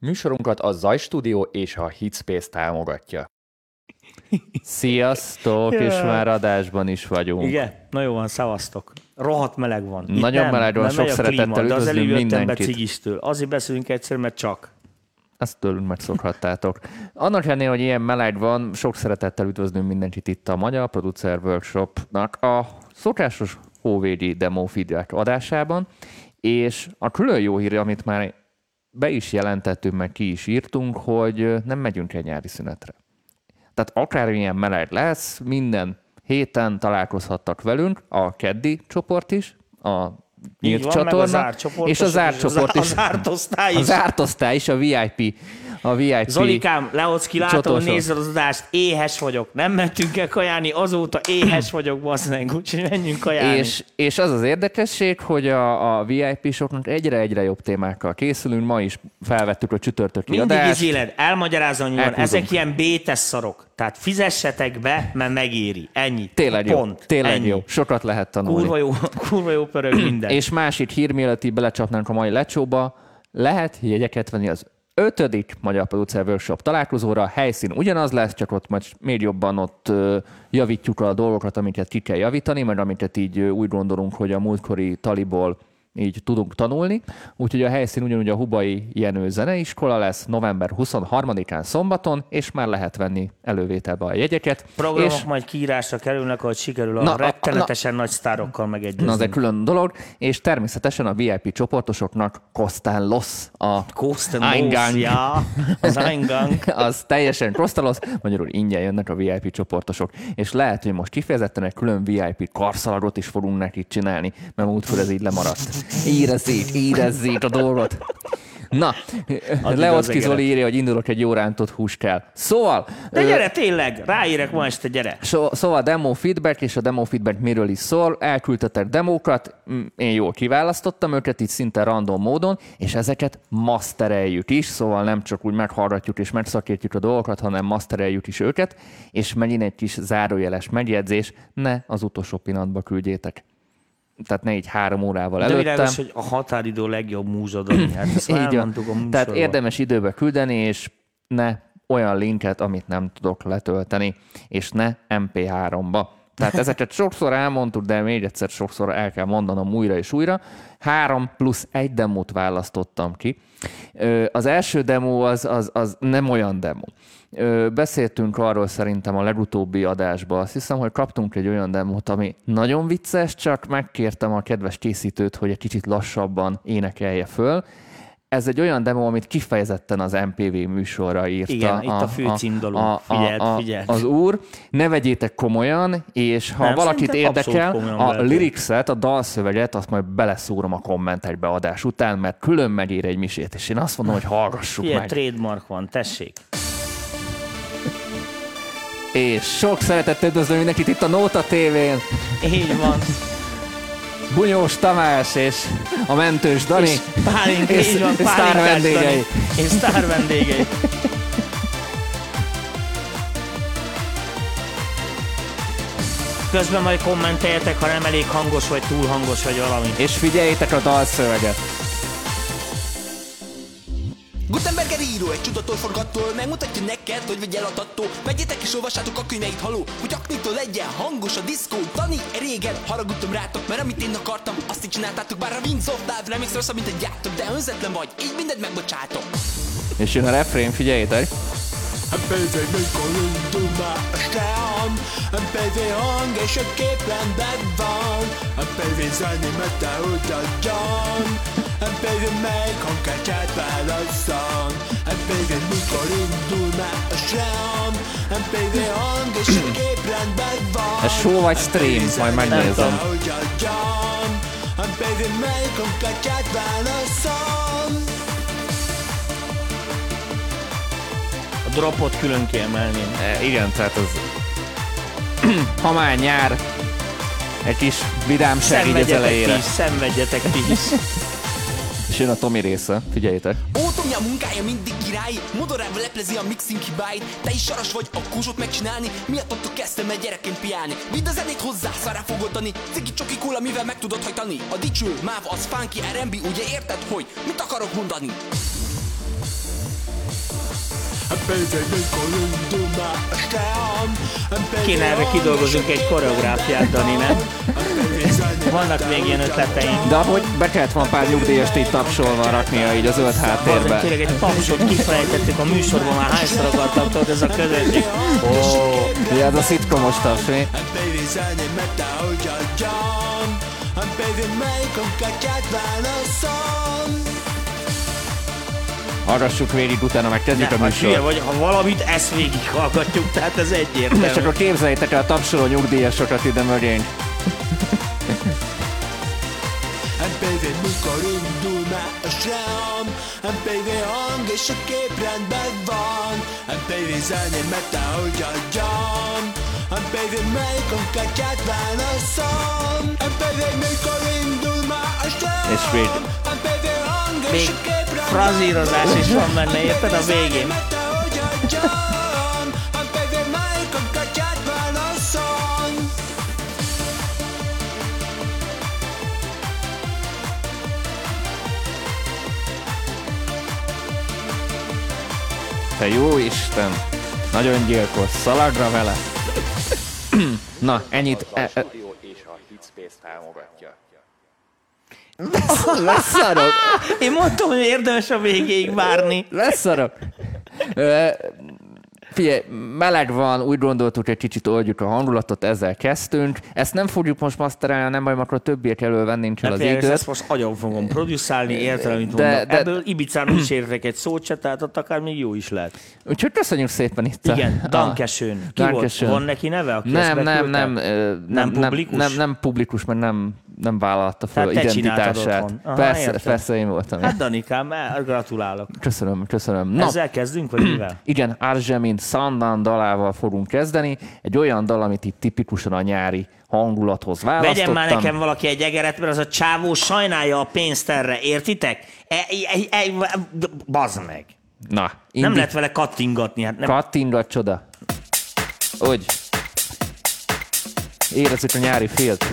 Műsorunkat a Zaj Studio és a Hitspace támogatja. Sziasztok, és már adásban is vagyunk. Igen, na jó van, szavaztok. Rohadt meleg van. Itt Nagyon nem, meleg van, sok szeretettel üdvözlünk mindenkit. cigistől. Azért beszélünk egyszer, mert csak. Ezt tőlünk megszokhattátok. Annak ellenére, hogy ilyen meleg van, sok szeretettel üdvözlünk mindenkit itt a Magyar Producer Workshopnak a szokásos hóvédi demo feedback adásában, és a külön jó hír, amit már be is jelentettünk, meg ki is írtunk, hogy nem megyünk egy nyári szünetre. Tehát akármilyen meleg lesz, minden héten találkozhattak velünk, a keddi csoport is, a nyílt van, a csatorna, csoportosok és a zárt csoport a is. zárt osztály A is. zárt osztály is, a VIP. A VIP. Zolikám, Leocki, látom, Csotorosok. nézed az adást, éhes vagyok. Nem mentünk el kajálni, azóta éhes vagyok, bassz meg, úgyhogy menjünk kajálni. És, és az az érdekesség, hogy a, a VIP-soknak egyre-egyre jobb témákkal készülünk. Ma is felvettük a csütörtöki Mindig adást. is éled, elmagyarázom. Elhúzom. Ezek ilyen bétes szarok. Tehát fizessetek be, mert megéri. Ennyi. Tényleg jó. Pont. Tényleg Ennyi. jó. Sokat lehet tanulni. Kurva jó, kurva jó pörög minden. És másik hír, mielőtt belecsapnánk a mai lecsóba, lehet jegyeket venni az ötödik Magyar Producer Workshop találkozóra. A helyszín ugyanaz lesz, csak ott majd még jobban ott javítjuk a dolgokat, amiket ki kell javítani, mert amiket így úgy gondolunk, hogy a múltkori taliból így tudunk tanulni. Úgyhogy a helyszín ugyanúgy a Hubai Jenő Zeneiskola lesz november 23-án szombaton, és már lehet venni elővételbe a jegyeket. Programok és majd kiírásra kerülnek, ahogy sikerül a Na, rettenetesen nagy sztárokkal megegyezni. Na, az egy külön dolog, és természetesen a VIP csoportosoknak Kosztán a Eingang. ja, az Eingang. az teljesen kosztalos, magyarul ingyen jönnek a VIP csoportosok. És lehet, hogy most kifejezetten egy külön VIP karszalagot is fogunk neki csinálni, mert múltkor ez így lemaradt. Érezzék, érezzék a dolgot. Na, Leocki. Zoli írja, hogy indulok egy jó rántott hús kell. Szóval, De ö, gyere tényleg, ráérek ma este, gyere. So, szóval demo feedback, és a demo feedback miről is szól. Elküldtetek demókat, én jól kiválasztottam őket, itt szinte random módon, és ezeket mastereljük is, szóval nem csak úgy meghallgatjuk és megszakítjuk a dolgokat, hanem mastereljük is őket, és megint egy kis zárójeles megjegyzés, ne az utolsó pillanatba küldjétek. Tehát ne így három órával De előttem. világos, hogy a határidő legjobb múzsad, ami hát ezt Így van. a. Tehát érdemes időbe küldeni, és ne olyan linket, amit nem tudok letölteni, és ne MP3-ba. Tehát ezeket sokszor elmondtuk, de még egyszer sokszor el kell mondanom újra és újra. Három plusz egy demót választottam ki. Az első demo az, az, az nem olyan demo. Beszéltünk arról szerintem a legutóbbi adásban. Azt hiszem, hogy kaptunk egy olyan demót, ami nagyon vicces, csak megkértem a kedves készítőt, hogy egy kicsit lassabban énekelje föl. Ez egy olyan demo, amit kifejezetten az MPV műsorra írta. Igen, itt a főcímdalom. Figyeld, figyeld. Az úr. Ne vegyétek komolyan, és ha Nem, valakit érdekel, a lyricset, a dalszöveget, azt majd beleszúrom a kommentekbe adás után, mert külön megér egy misét, és én azt mondom, hogy hallgassuk Ilyen meg. trademark van, tessék. És sok szeretettel üdvözlöm mindenkit itt a Nóta TV-n. Így van. Bunyós Tamás és a mentős Dani. És Pálink, és, így van, és sztár vendégei. Dani. És sztár vendégei. Közben majd kommenteljetek, ha nem elég hangos, vagy túl hangos, vagy valami. És figyeljétek a dalszöveget. Gutenberger író egy csudatorforgattól megmutatja neked, hogy vegyél a tattó. Vegyétek és olvassátok a könyveit, haló, hogy aknitól legyen hangos a diszkó. Dani, régen haragudtam rátok, mert amit én akartam, azt így csináltátok, bár a Wings of Love remix rosszabb, mint egy gyártok, de önzetlen vagy, így mindent megbocsátok. És jön a refrén, figyeljétek. MPV mikor indul már a stern MPV hang és a képrenben van MPV zenni, mert te utadjan MPV melyik hangkártyát válasszam MPV mikor indul már a stern MPV hang és a képrendben van Ez show vagy stream? Majd megnézem. MPV melyik hangkártyát válasszam A dropot külön kiemelném. E, igen, tehát az... ha már nyár, egy kis vidámság így az elejére. szenvedjetek ti is. És jön a Tomi része, figyeljétek. Ótomja a munkája mindig király Modorával leplezi a mixing hibáit. Te is saras vagy a kúsot megcsinálni. Miattatok kezdtem egy gyerekként piálni. Vidd a zenét hozzá, szará fogod tani Cigi csoki kóla, mivel meg tudod hajtani. A dicső, máv, az funky, R&B Ugye érted, hogy mit akarok mondani? Kéne erre kidolgozunk egy koreográfiát, Dani, nem? Vannak még ilyen ötleteim. De ahogy be kellett van pár nyugdíjast így tapsolva raknia így a zöld háttérbe. tényleg egy tapsot kifelejtettük a műsorban, már hányszor akartam tudod, ez a közönség. Ó, Ja, ez a szitkomos taps, mi? Baby John Baby melyikon katyát válaszol Hallgassuk végig, utána meg kezdjük a hát hülye műsort. vagy, ha valamit, ezt végig hallgatjuk, tehát ez És egyértelmű. akkor képzeljétek el a tapsoló nyugdíjasokat ide mögénk. Mikor indul már a sám Baby hang és a kép rendben van Baby zene mette hogyan John Baby melyikon katyát válaszol Baby mikor indul már a sám És és Még frazírozás is van benne, érted a végén? Te jó Isten! Nagyon gyilkos, szalagra vele! Na, ennyit. E, e, és a Hitspace támogatja. Leszarok! Én mondtam, hogy érdemes a végéig várni. Leszarok! Figyelj, meleg van, úgy gondoltuk, hogy egy kicsit oldjuk a hangulatot, ezzel kezdtünk. Ezt nem fogjuk most masterelni, nem baj, akkor a többiek elől vennénk el az Figyelj, időt. ezt most agyon fogom produszálni, értem, amit De- mondok. de- Ebből Ibicán is értek egy szót se, tehát ott akár még jó is lehet. Úgyhogy köszönjük szépen itt. Igen, a- Dankesön. Ki volt? Dankeschön. Van neki neve, aki Nem, nem, nem, ö, nem, nem, publikus? Nem, nem publikus, mert nem, nem vállalta fel Tehát identitását. Aha, persze, értem. persze én voltam. Hát Danikám, gratulálok. Köszönöm, köszönöm. Na, Ezzel kezdünk, vagy mivel? igen, Arzemin Sandan dalával fogunk kezdeni. Egy olyan dal, amit itt tipikusan a nyári hangulathoz választottam. Vegyen már nekem valaki egy egeret, mert az a csávó sajnálja a pénzt erre, értitek? E, e, e, e, bazd meg. Na, Nem indi- lehet vele kattingatni. Hát nem. Kattingat csoda. Úgy. Érezzük a nyári félt.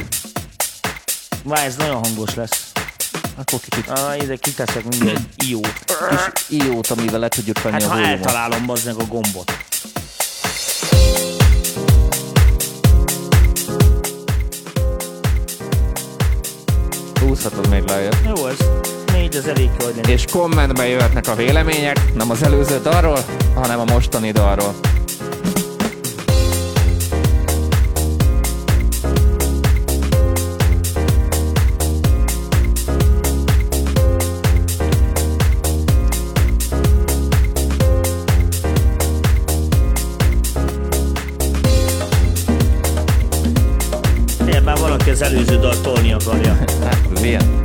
Várj, ez nagyon hangos lesz. Akkor kicsit Ah, ide kiteszek mindegy iót. kis iót, amivel le tudjuk venni Hát a ha eltalálom bazd meg a gombot. Húzhatod még lejjebb. Jó, ez négy, az elég hogy legyen. És kommentben jöhetnek a vélemények, nem az előző dalról, hanem a mostani dalról. Az előző dal tolni akarja? Hát, ez ilyen.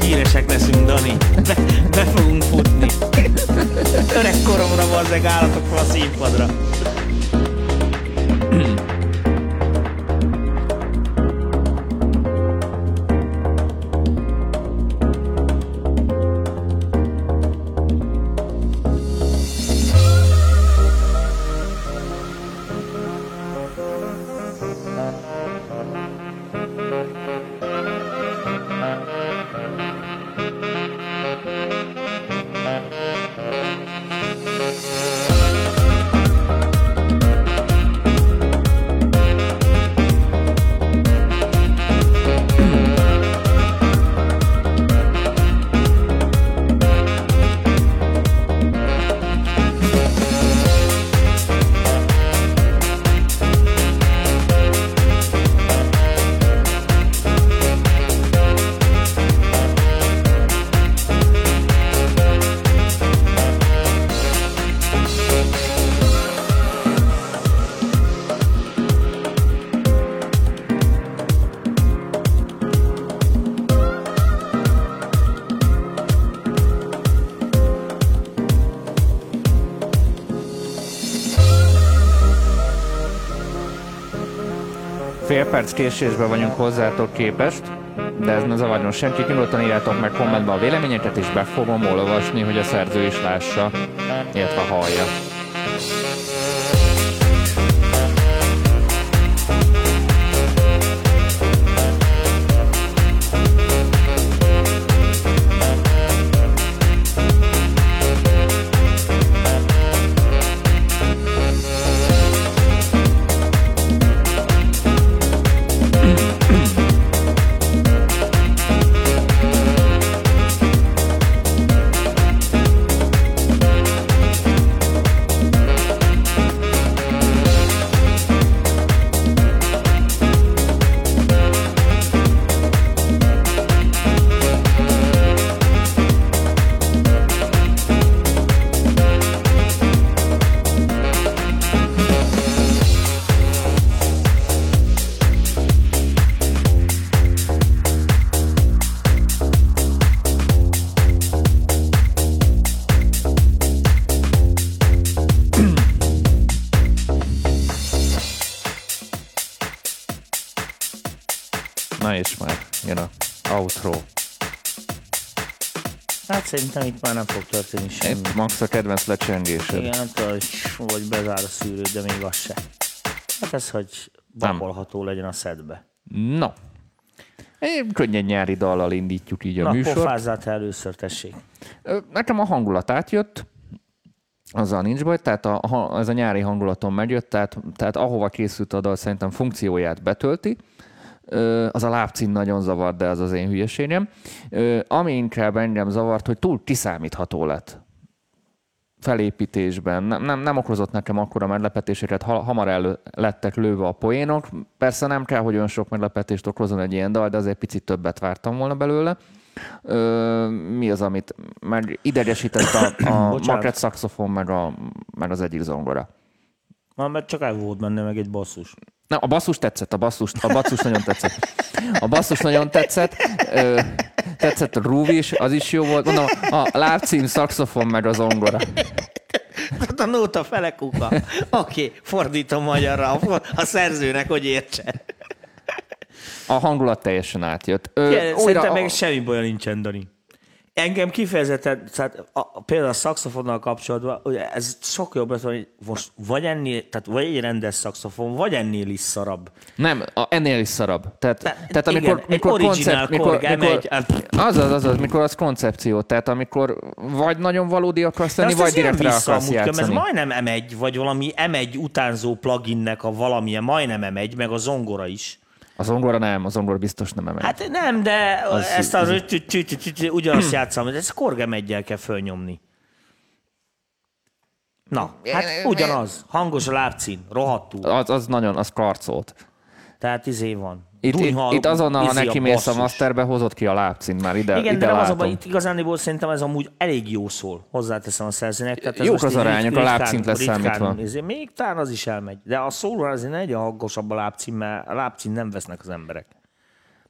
Híresek leszünk, Dani. Be, be fogunk futni. Öreg koromra van meg állatok a színpadra. Perc késésben vagyunk hozzátok képest, de ez ne zavarjon senki. Nyugodtan írjátok meg kommentben a véleményeket, és be fogom olvasni, hogy a szerző is lássa, illetve hallja. Szerintem itt már nem fog történni semmi. Itt Max a kedvenc lecsengésed. Igen, nem tudom, hogy vagy bezár a szűrő, de még az se. Hát ez, hogy bakolható legyen a szedbe. No. Egy könnyen nyári dallal indítjuk így a Na, műsort. te először, tessék. Nekem a hangulat átjött, azzal nincs baj, tehát a, ez a nyári hangulaton megjött, tehát, tehát ahova készült a dal szerintem funkcióját betölti. Az a lábcín nagyon zavart, de az az én hülyeségem. Ami inkább engem zavart, hogy túl kiszámítható lett felépítésben. Nem, nem, nem okozott nekem akkora meglepetéseket, ha, hamar el lettek lőve a poénok. Persze nem kell, hogy olyan sok meglepetést okozon egy ilyen dal, de azért picit többet vártam volna belőle. Ö, mi az, amit meg idegesített a, a makret szaxofon, meg, a, meg az egyik zongora. Na, mert csak el volt benne meg egy basszus. Na, a basszus tetszett, a basszus, a basszus nagyon tetszett. A basszus nagyon tetszett. Ö, tetszett a groove is, az is jó volt. Mondom, a lábcím, szaxofon, meg a zongora. Hát a nóta fele kuka. Oké, okay, fordítom magyarra a, szerzőnek, hogy értse. A hangulat teljesen átjött. Ö, újra, Szerintem a, meg semmi baja nincsen, Dani. Engem kifejezetten, tehát a, például a szaxofonnal kapcsolatban, ugye ez sokkal jobb lett, hogy most vagy ennél, tehát vagy egy rendes szaxofon, vagy ennél is szarabb. nem, a, ennél is szarabb. Tehát, tehát igen, amikor, mikor original mikor, mikor, M1, hát- azaz, azaz, mikor az koncepció, tehát amikor vagy nagyon valódi akarsz lenni, vagy direkt rá akarsz amúgy, ez játszani. majdnem M1, vagy valami M1 utánzó pluginnek a valamilyen, majdnem M1, meg a zongora is. A zongora nem, a zongora biztos nem emegy. Hát nem, de Az- ezt a tü- tü- tü- ugyanazt játszom, de ezt Korg M1-jel kell fölnyomni. Na, hát ugyanaz. Hangos a lábcín, rohadtul. Az, az nagyon, az karcolt. Tehát izé van. Itt, itt, Dunyhal, itt azonnal, ha neki mész a masterbe, hozott ki a lábcint már ide, Igen, ide de nem az a látom. baj, itt igazániból szerintem ez amúgy elég jó szól, hozzáteszem a szerzőnek. Tehát ez Jók az arányok, a lábcint leszámítva. ritkán- izé, Még talán az is elmegy. De a szóló azért legyen hangosabb a lábcím, mert a lábcím nem vesznek az emberek.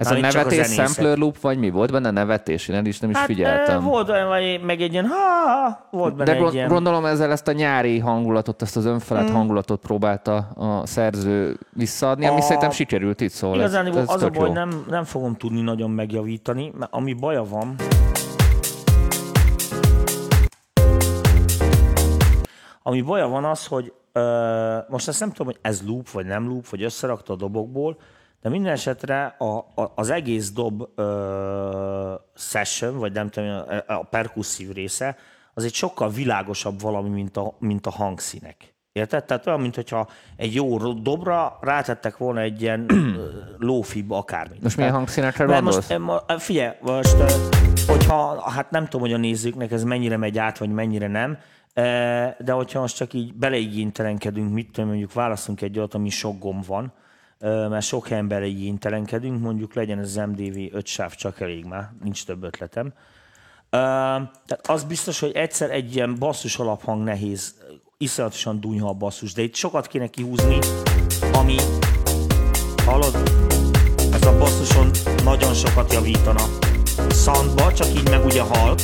Ez a Mármint csak a nevetés sampler loop, vagy mi volt benne nevetés? Én is nem is Hát figyeltem. volt olyan, vagy meg egy ilyen, ha, volt benne De egy ilyen. gondolom ezzel ezt a nyári hangulatot, ezt az önfelett Mm. hangulatot próbálta a szerző visszaadni, ami A- szerintem sikerült itt szól. Igazán ez, ez az a baj, jó. nem, nem fogom tudni nagyon megjavítani, mert ami baja van, ami baja van az, hogy ö, most ezt nem tudom, hogy ez loop, vagy nem loop, vagy összerakta a dobokból, de minden esetre a, a, az egész dob ö, session, vagy nem tudom, a, a perkusszív része, az egy sokkal világosabb valami, mint a, mint a hangszínek. Érted? Tehát olyan, mintha egy jó dobra rátettek volna egy ilyen lófib akármit. Most milyen hangszínekre gondolsz? most, ma- figyelj, most, hogyha, hát nem tudom, hogy a nézőknek ez mennyire megy át, vagy mennyire nem, de hogyha most csak így beleigénytelenkedünk, mit tudom, mondjuk választunk egy olyat, ami sok gomb van, mert sok helyen beleigénytelenkedünk, mondjuk legyen az MDV 5 sáv, csak elég már, nincs több ötletem. Tehát az biztos, hogy egyszer egy ilyen basszus alaphang nehéz, iszonyatosan dunyha a basszus, de itt sokat kéne kihúzni, ami, hallod, ez a basszuson nagyon sokat javítana. Soundba, csak így meg ugye halk.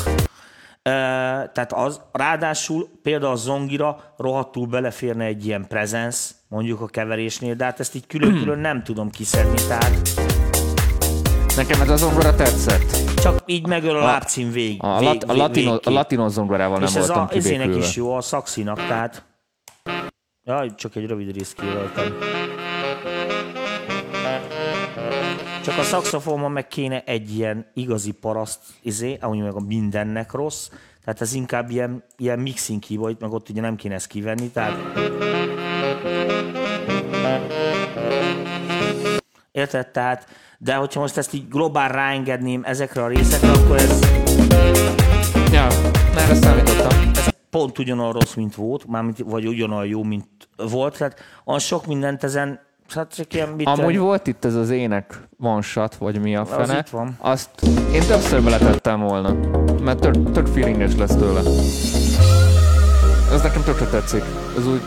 Tehát az, ráadásul például a zongira rohadtul beleférne egy ilyen presence, mondjuk a keverésnél, de hát ezt így külön-külön nem tudom kiszedni, tehát Nekem ez a zongora tetszett. csak így megöl a lábcím vég. A, vég, a, latino, a latino zongorával nem És ez a is jó, a szaxinak, tehát... Jaj, csak egy rövid részt kijelöltem. Csak a szaxofonban meg kéne egy ilyen igazi paraszt, izé, ami meg a mindennek rossz, tehát ez inkább ilyen, ilyen mixing keyboard, meg ott ugye nem kéne ezt kivenni, tehát... Érted? Tehát, de hogyha most ezt így globál ráengedném ezekre a részekre, akkor ez, Ja, erre számítottam. ez pont ugyanolyan rossz, mint volt, mármint, vagy ugyanolyan jó, mint volt. Tehát olyan sok mindent ezen, hát csak ilyen... Mit Amúgy volt itt ez az ének shot, vagy mi a fene. itt van. Azt én többször beletettem volna, mert tök, tök feelinges lesz tőle. Ez nekem tökre tetszik. Ez úgy,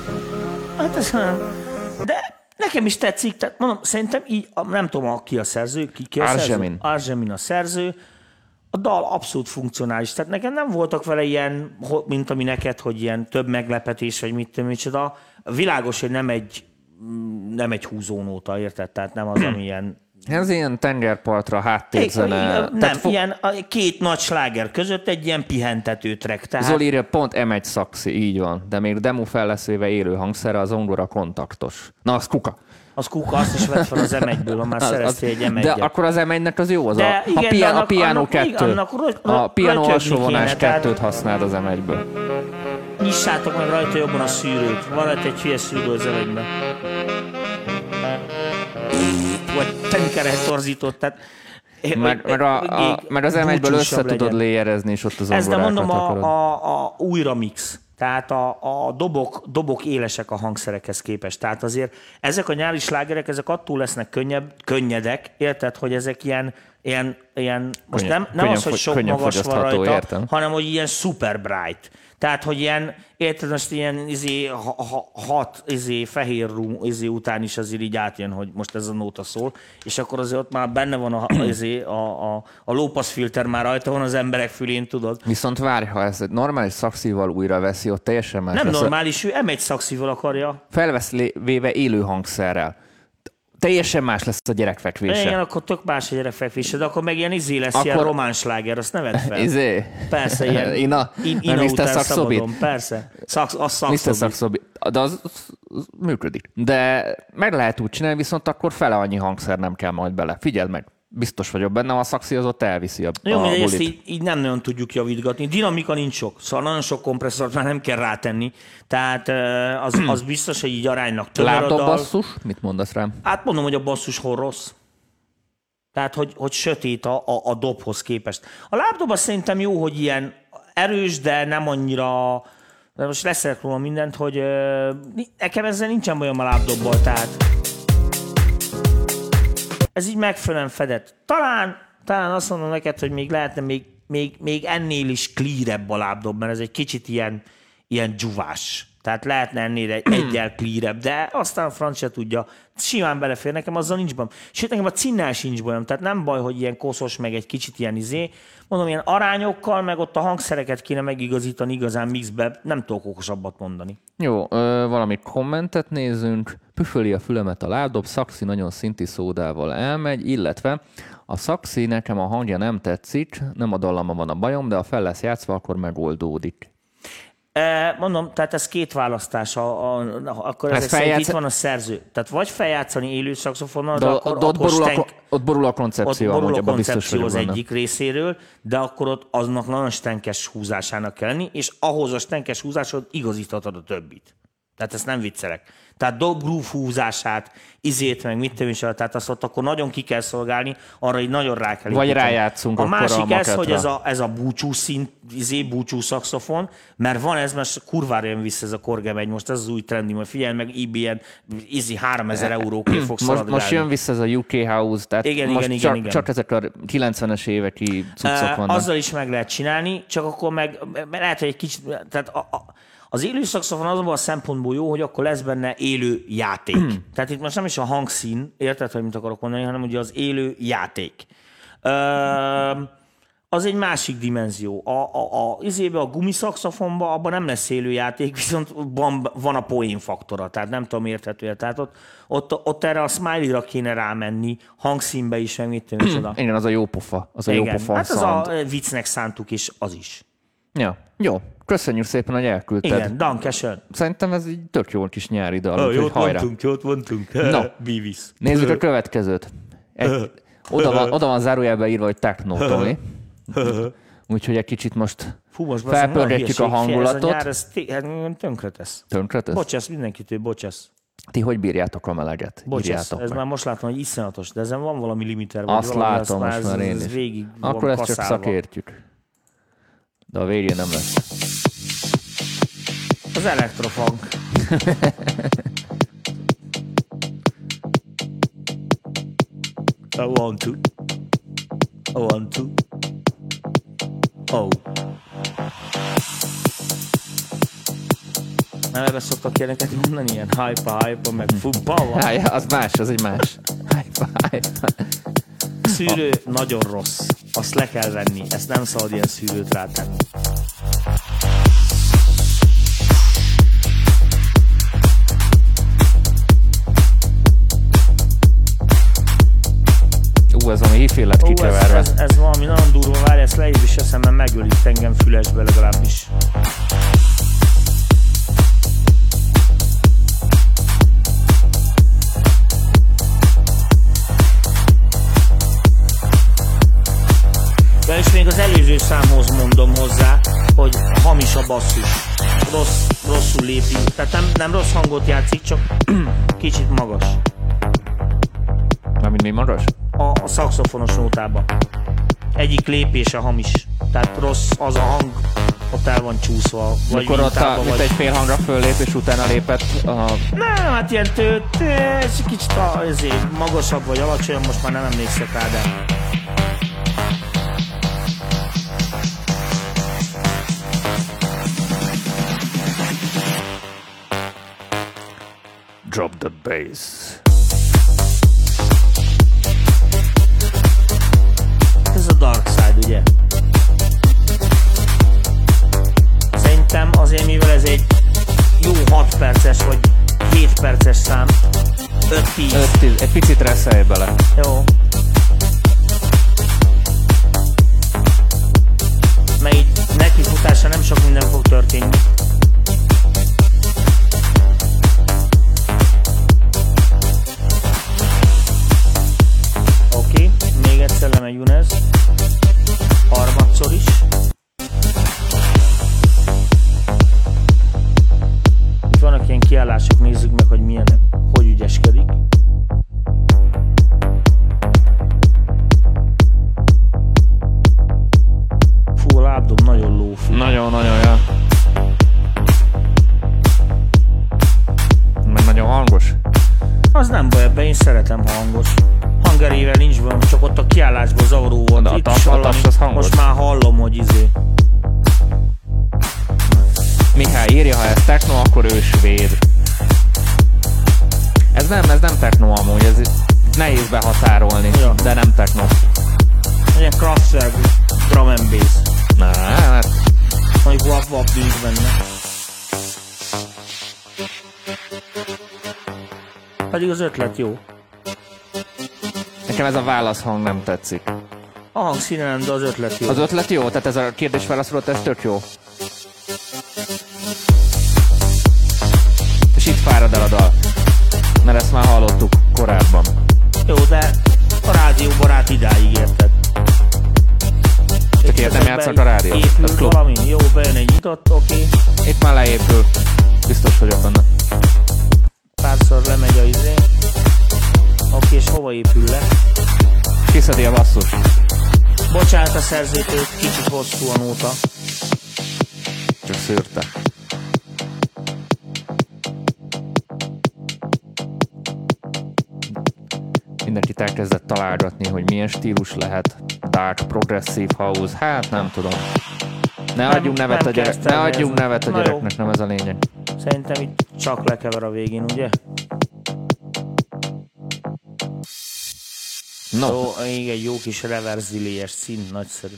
Hát ez, de nekem is tetszik, tehát mondom, szerintem így, nem tudom, ki a szerző, ki, ki a Arzemin. szerző. Arzemin a szerző. A dal abszolút funkcionális, tehát nekem nem voltak vele ilyen, mint ami neked, hogy ilyen több meglepetés, vagy mit tudom, micsoda. Világos, hogy nem egy, nem egy húzónóta, érted? Tehát nem az, ami ilyen Ez ilyen tengerpartra háttérzene. Igen, nem, fo- ilyen a két nagy sláger között egy ilyen pihentető track. Tehát Zoli írja, pont M1 szaxi, így van. De még demo fel lesz véve élő hangszerre, az ongora kontaktos. Na, az kuka. az kuka azt is vett fel az M1-ből, ha már szereztél egy m de akkor az M1-nek az jó, az De a, igen, a, pia, de a annak- piano annak- 2. igen, annak ro- a piano alsóvonás 2-t használd az M1-ből. Nyissátok meg rajta jobban a szűrőt. Van ott egy hülye szűrő az M1-ben. Vagy tenkere torzított, tehát Meg, meg, a, a, meg az M1-ből össze búcsúsabb tudod léjerezni, és ott az Ez de mondom, akarod. a, a, a újra mix. Tehát a, a dobok, dobok élesek a hangszerekhez képest. Tehát azért ezek a nyári slágerek, ezek attól lesznek könnyebb, könnyedek, érted, hogy ezek ilyen, ilyen, ilyen most Könnyen- nem, nem könnyen az, hogy sok magas van rajta, értem. hanem hogy ilyen super bright. Tehát, hogy ilyen, érted, most ilyen izé, ha, ha, hat izé, fehér rum izé után is azért így átjön, hogy most ez a nóta szól, és akkor azért ott már benne van a, izé, a, a, a lópaszfilter már rajta van az emberek fülén, tudod. Viszont várj, ha ez egy normális szaxival újra veszi, ott teljesen más Nem lesz. normális, ő M1 szaxival akarja. Felvesz véve élő hangszerrel. Teljesen más lesz a gyerekfekvése. Igen, akkor tök más a gyerekfekvése, de akkor meg ilyen izé lesz, Akkor- ilyen román sláger, azt ne vedd fel. Izé? Persze, ilyen Ina? in, ina Mr. szabadon, persze. Szax, az Mr. szakszobit. De az, az, az működik. De meg lehet úgy csinálni, viszont akkor fele annyi hangszer nem kell majd bele. Figyeld meg, biztos vagyok benne, a szaxi az ott elviszi a, Jó, a mindegy, ezt így, így, nem nagyon tudjuk javítgatni. Dinamika nincs sok, szóval nagyon sok kompresszort már nem kell rátenni. Tehát az, az biztos, hogy így aránynak tömör a Lábdob dal. basszus? Mit mondasz rám? Hát mondom, hogy a basszus hol rossz. Tehát, hogy, hogy sötét a, a, a dobhoz képest. A lábdob az szerintem jó, hogy ilyen erős, de nem annyira... De most leszek róla mindent, hogy ö, nekem ezzel nincsen bajom a lábdobbal, tehát ez így megfelelően fedett. Talán, talán azt mondom neked, hogy még lehetne még, még, még ennél is clearebb a lábdob, mert ez egy kicsit ilyen, ilyen dzsuvás. Tehát lehetne ennél egy, egyel clearebb, de aztán a francia tudja, simán belefér, nekem azzal nincs bajom. Sőt, nekem a cinnel sincs bajom, tehát nem baj, hogy ilyen koszos, meg egy kicsit ilyen izé. Mondom, ilyen arányokkal, meg ott a hangszereket kéne megigazítani igazán mixbe, nem tudok okosabbat mondani. Jó, ö, valami kommentet nézünk. Püföli a fülemet a lábdob, szaxi nagyon szinti szódával elmegy, illetve a szaxi nekem a hangja nem tetszik, nem a dallama van a bajom, de ha fel lesz játszva, akkor megoldódik. Mondom, tehát ez két választás, a, a, akkor Hát szerint feljátsz- itt van a szerző. Tehát vagy feljátszani élő szaxofonnal, De, de, de akkor ott, ott, akkor borul a, stenk, ko- ott borul a ott koncepció, borul amúgy a koncepció az benne. egyik részéről, de akkor ott aznak nagyon stenkes húzásának kell lenni, és ahhoz a stenkes húzásod igazíthatod a többit. Tehát ezt nem viccelek. Tehát dob groove húzását, izét, meg mit is, tehát azt ott akkor nagyon ki kell szolgálni, arra így nagyon rá kell Vagy építeni. rájátszunk A akkor a másik ez, hogy ez a, ez a búcsú szint, izé, búcsú szaxofon, mert van ez, most kurvára jön vissza ez a Korge megy, most ez az új trendi, majd figyelj meg, IBN, izi 3000 eurókért fog Most, most jön vissza ez a UK House, tehát Igen, most igen, csak, igen, csak ezek a 90-es éveki cuccok vannak. azzal is meg lehet csinálni, csak akkor meg mert lehet, hogy egy kicsit, tehát a, a, az élő szakszofon azonban a szempontból jó, hogy akkor lesz benne élő játék. tehát itt most nem is a hangszín, érted, hogy mit akarok mondani, hanem ugye az élő játék. Uh, az egy másik dimenzió. A, a, a, izébe, a gumiszakszafonban abban nem lesz élő játék, viszont van, van a poén faktora, tehát nem tudom érthető. Tehát ott, ott, ott erre a smiley-ra kéne rámenni, hangszínbe is, meg mit tudom, micsoda. Igen, az a jó pofa. Az a jó Igen, pofa hát az sound. a viccnek szántuk is, az is. Ja, jó. Köszönjük szépen, hogy elküldted. Igen, Dankeschön. Szerintem ez egy tök jó kis nyári dal, úgyhogy Jót hajrá. mondtunk, jót mondtunk. No. Beavis. Nézzük a következőt. Egy, oda, van, oda van zárójelben írva, hogy techno, Tomi. Úgyhogy egy kicsit most Fú, most felpörgetjük a hangulatot. Ez a nyár, ez té- hát, tönkretesz. Tönkretesz? Bocsász, mindenkitől, bocsász. Ti hogy bírjátok a meleget? Bocsász, ez meg. már most látom, hogy iszonyatos, de ezen van valami limiter. Vagy Azt valami, látom most ez, már én ez is. Végig van Akkor ezt csak kaszálva. szakértjük. De a végén nem lesz. Az elektrofunk. I want to. I want to. Oh. Nem ebbe szoktak ilyeneket mondani, ilyen hype hype meg futball. Háj, az más, az egy más. Hype, hype. Szűrő nagyon rossz. Azt le kell venni. Ezt nem szabad ilyen szűrőt rátenni. ú, ez ami hifi lett Ó, ez, kikeverve. ez, ez, valami nagyon durva, várj, ezt leír is eszem, mert megölik engem fülesbe legalábbis. Még az előző számhoz mondom hozzá, hogy hamis a basszus. Rossz, rosszul lépi. Tehát nem, nem rossz hangot játszik, csak kicsit magas. Mármint mi magas? a, a szakszofonos nótában. Egyik lépése hamis. Tehát rossz az a hang, ott el van csúszva. Vagy Mikor ott a, vagy... egy fél hangra föllép, és utána lépett a... Nem, hát ilyen tő, tő, ez kicsit a, ezért magasabb vagy alacsonyabb, most már nem emlékszek rá, de Drop the bass. ez a Dark Side, ugye? Szerintem azért, mivel ez egy jó 6 perces, vagy 7 perces szám, 5-10, Öt, tíz- egy picit reszelj bele. Jó. Mert így nekifutása nem sok minden fog történni. Válaszhang nem tetszik. A hangszíne nem, de az ötlet jó. Az ötlet jó? Tehát ez a kérdés válaszolott, ez tök jó. És itt fárad el a dal. Mert ezt már hallottuk korábban. Jó, de a rádió barát idáig érted. Csak nem játszak a rádió. Épül klub. valami, jó, bejön egy nyitott, oké. Itt már leépül. Biztos vagyok benne. Párszor lemegy a izé. Oké, és hova épül le? Kiszedi a basszus. Bocsánat a szerzőtől, kicsit hosszú a nóta. Csak szűrte. Mindenkit elkezdett találgatni, hogy milyen stílus lehet. Dark, progressive house, hát nem tudom. Ne Nem- adjunk nevet nem a gyerek, ne adjunk nevet a gyereknek, nem ez a lényeg. Szerintem itt csak lekever a végén, ugye? No, Jó, még egy jó kis reverzilies szín, nagyszerű.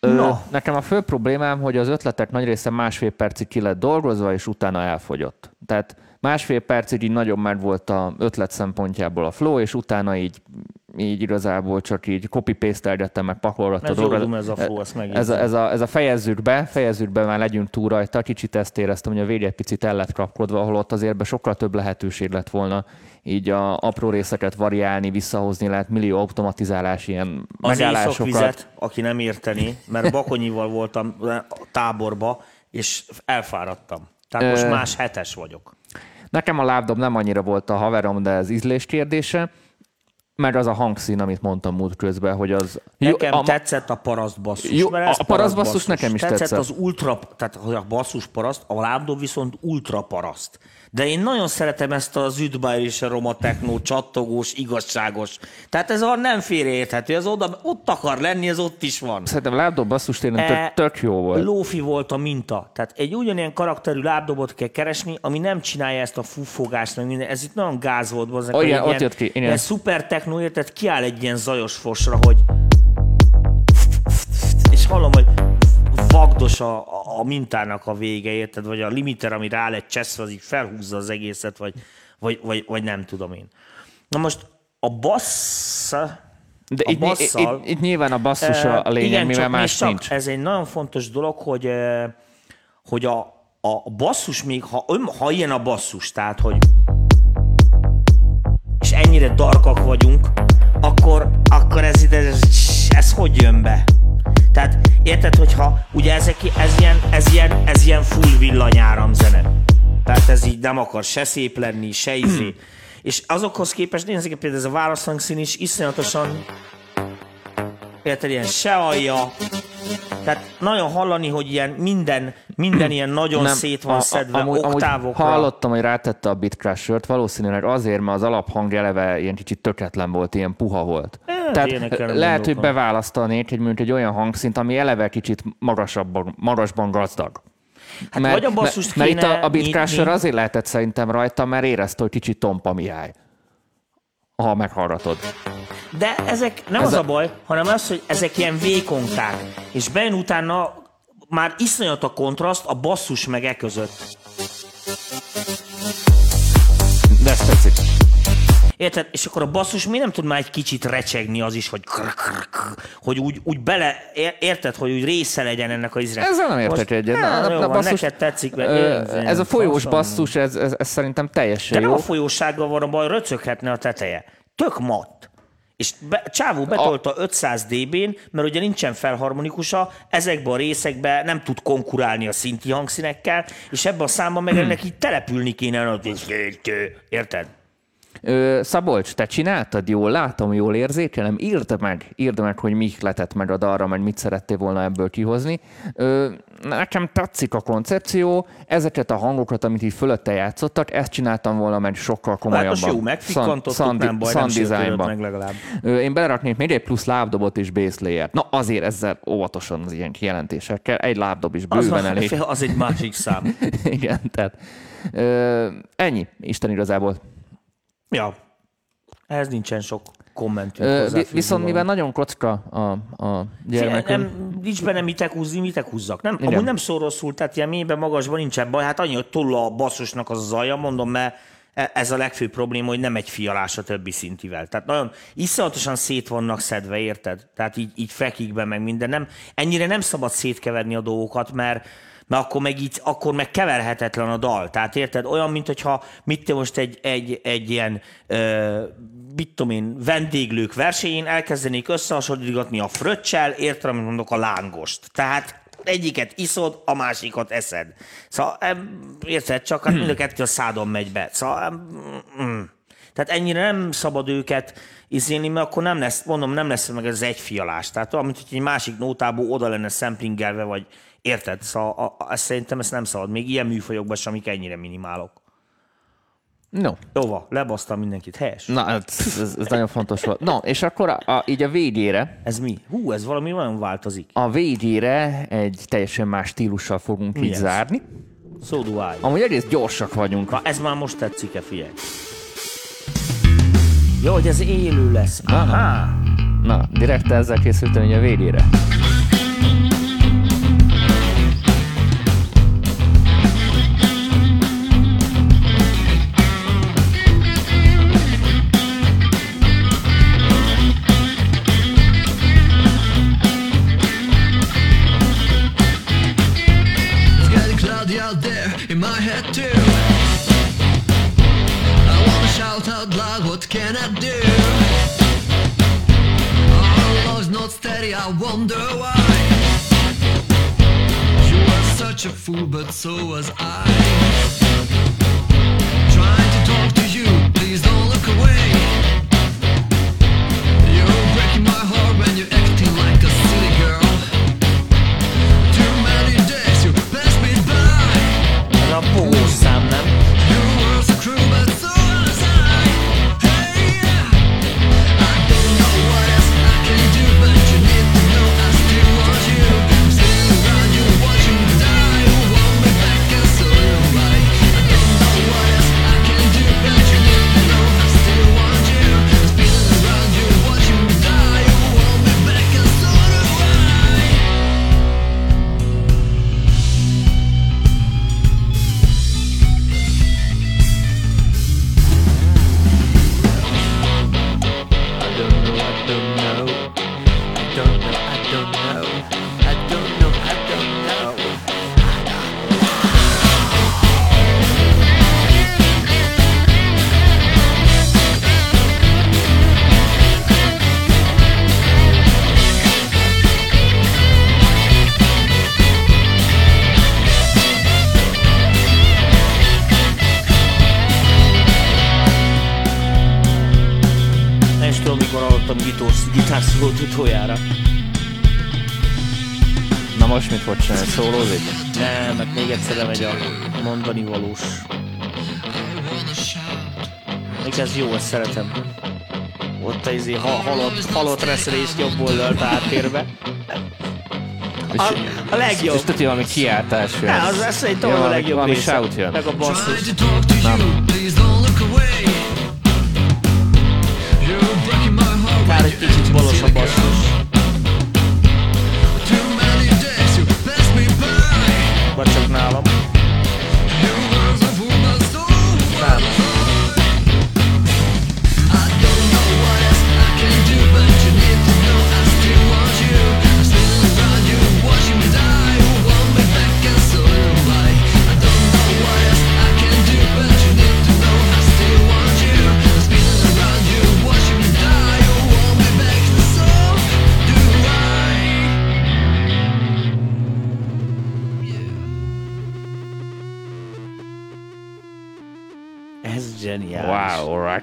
Ö, No. Nekem a fő problémám, hogy az ötletek nagy része másfél percig ki lett dolgozva, és utána elfogyott. Tehát másfél percig így nagyon meg volt a ötlet szempontjából a flow, és utána így, így igazából csak így copy-pastelgettem, meg jó dum ez a flow, ezt megérzem. ez a, ez, a, ez a fejezzük be, fejezzük be, már legyünk túl rajta, kicsit ezt éreztem, hogy a vége egy picit el lett kapkodva, ahol ott azért be sokkal több lehetőség lett volna így a apró részeket variálni, visszahozni lehet, millió automatizálás, ilyen Az megállásokat. északvizet, aki nem érteni, mert Bakonyival voltam a táborba, és elfáradtam. Tehát most más hetes vagyok. Nekem a lábdob nem annyira volt a haverom, de ez ízlés kérdése. Meg az a hangszín, amit mondtam múlt közben, hogy az... Nekem a, tetszett a paraszt basszus. Jó, mert ez a paraszt basszus nekem is tetszett. tetszett. az ultra, tehát hogy a basszus paraszt, a lábdob viszont ultra paraszt. De én nagyon szeretem ezt az üdbájr és a roma technó, csattogós, igazságos. Tehát ez a nem félreérthető, ez oda, ott akar lenni, ez ott is van. Szerintem lábdob basszus tényleg E, tök, jó volt. Lófi volt a minta. Tehát egy ugyanilyen karakterű lábdobot kell keresni, ami nem csinálja ezt a fúfogást, meg minden. Ez itt nagyon gáz volt. Bazzak, Oh, igen, egy ott jött ki, igen. Ilyen szuper techno, érted? Kiáll egy ilyen zajos fosra, hogy és hallom, hogy vagdos a, a, mintának a vége, érted? Vagy a limiter, ami rá lett cseszve, az így felhúzza az egészet, vagy, vagy, vagy, vagy nem tudom én. Na most a bassz... De a itt, basszal- itt, itt, nyilván a basszus a, a lényeg, igen, mivel más csak nincs. Ez egy nagyon fontos dolog, hogy, hogy a, a basszus még, ha, ön- ha ilyen a basszus, tehát, hogy ennyire darkak vagyunk, akkor, akkor ez ide, ez, ez hogy jön be? Tehát érted, hogyha ugye ezek, ez ilyen, ez ilyen, ez ilyen full villanyáram zene. Tehát ez így nem akar se szép lenni, se izé. És azokhoz képest nézzük például ez a válaszhangszín is iszonyatosan érted, ilyen se alja. Tehát nagyon hallani, hogy ilyen minden, minden ilyen nagyon nem, szét van a- szedve amúgy, amúgy oktávokra. hallottam, hogy rátette a Bitcrusher-t, valószínűleg azért, mert az alaphang eleve ilyen kicsit töketlen volt, ilyen puha volt. Tehát ilyenekkel nem lehet, hogy beválasztanék egy, mint egy olyan hangszint, ami eleve kicsit magasabban, magasban gazdag. Hát vagy a basszust mert, mert itt kéne a, a Bitcrusher azért lehetett szerintem rajta, mert érezte, hogy kicsit Tompa Mihály. Ha meghallgatod. De ezek nem Ez az a a- baj, hanem az, hogy ezek ilyen vékonkák. És bejön utána már iszonyat a kontraszt a basszus meg e között. De ez tetszik. Érted? És akkor a basszus mi nem tud már egy kicsit recsegni az is, hogy krr, krr, krr, hogy úgy, úgy bele, ér- érted, hogy úgy része legyen ennek a izre. Ezzel nem értek egyet. Na, Na, jó, na, basszus, neked tetszik. mert Ö, én- ez a folyós faszom. basszus, ez, ez, ez szerintem teljesen De jó. a folyósággal van a baj, röcöghetne a teteje. Tök matt. És be, Csávó betolta 500 dB-n, mert ugye nincsen felharmonikusa, ezekben a részekben nem tud konkurálni a szinti hangszínekkel, és ebben a számban meg ennek így települni kéne. Érted? Ö, Szabolcs, te csináltad jól, látom, jól érzékelem, írd meg, írd meg, hogy mi letett meg a dalra, meg mit szerettél volna ebből kihozni. Ö, nekem tetszik a koncepció, ezeket a hangokat, amit így fölötte játszottak, ezt csináltam volna meg sokkal Hát komolyabban. most jó, megfikantottuk, Sound- nem baj, sound meg legalább. Ö, Én beleraknék még egy plusz lábdobot és bass layer. Na azért ezzel óvatosan az ilyen kijelentésekkel. Egy lábdob is Az, bőven van, elég. az egy másik szám. Igen, tehát ö, ennyi, Isten igazából. Ja. Ehhez nincsen sok kommentünk. Ö, viszont mivel nagyon kocka a, a gyermekünk, nem, nincs benne mitek húzni, mitek húzzak. Nem, Igen. amúgy nem szól rosszul, tehát ilyen mélyben, magasban nincsen baj. Hát annyi, hogy túl a basszusnak az zaja, mondom, mert e- ez a legfőbb probléma, hogy nem egy fialás a többi szintivel. Tehát nagyon iszonyatosan szét vannak szedve, érted? Tehát így, így fekikben meg minden. Nem, ennyire nem szabad szétkeverni a dolgokat, mert mert akkor meg, így, akkor meg keverhetetlen a dal. Tehát érted? Olyan, mint hogyha mit te most egy, egy, egy ilyen, ö, mit tudom én, vendéglők versenyén elkezdenék összehasonlítgatni a fröccsel, érted, amit mondok, a lángost. Tehát egyiket iszod, a másikat eszed. Szóval, érted, csak hát mind a kettő a szádon megy be. Szóval, em, mm. tehát ennyire nem szabad őket izélni, mert akkor nem lesz, mondom, nem lesz meg ez egy fialás. Tehát olyan, mint hogy egy másik nótából oda lenne szemplingelve, vagy érted? Szóval a, a, ezt szerintem ezt nem szabad. Még ilyen műfajokban sem, amik ennyire minimálok. no, Jó van, lebasztam mindenkit. Helyes. na, ez, ez, ez nagyon fontos volt. No, és akkor a, a, így a végére, Ez mi? Hú, ez valami nagyon változik. a végére egy teljesen más stílussal fogunk Mi így ez? zárni. So do I. Amúgy egész gyorsak vagyunk. Na, ez már most tetszik-e, figyelj. Jó, hogy ez élő lesz. Aha. Na, direkt ezzel készültem így a végére. I wanna shout out loud, what can I do? Our not steady, I wonder why. You were such a fool, but so was I. reszelés jobb oldalt áttérve. A, a legjobb. És tudja, valami kiáltás jön. Ne, az, szerintem Jó, az a legjobb valami része. shout jön. Meg a basszus. to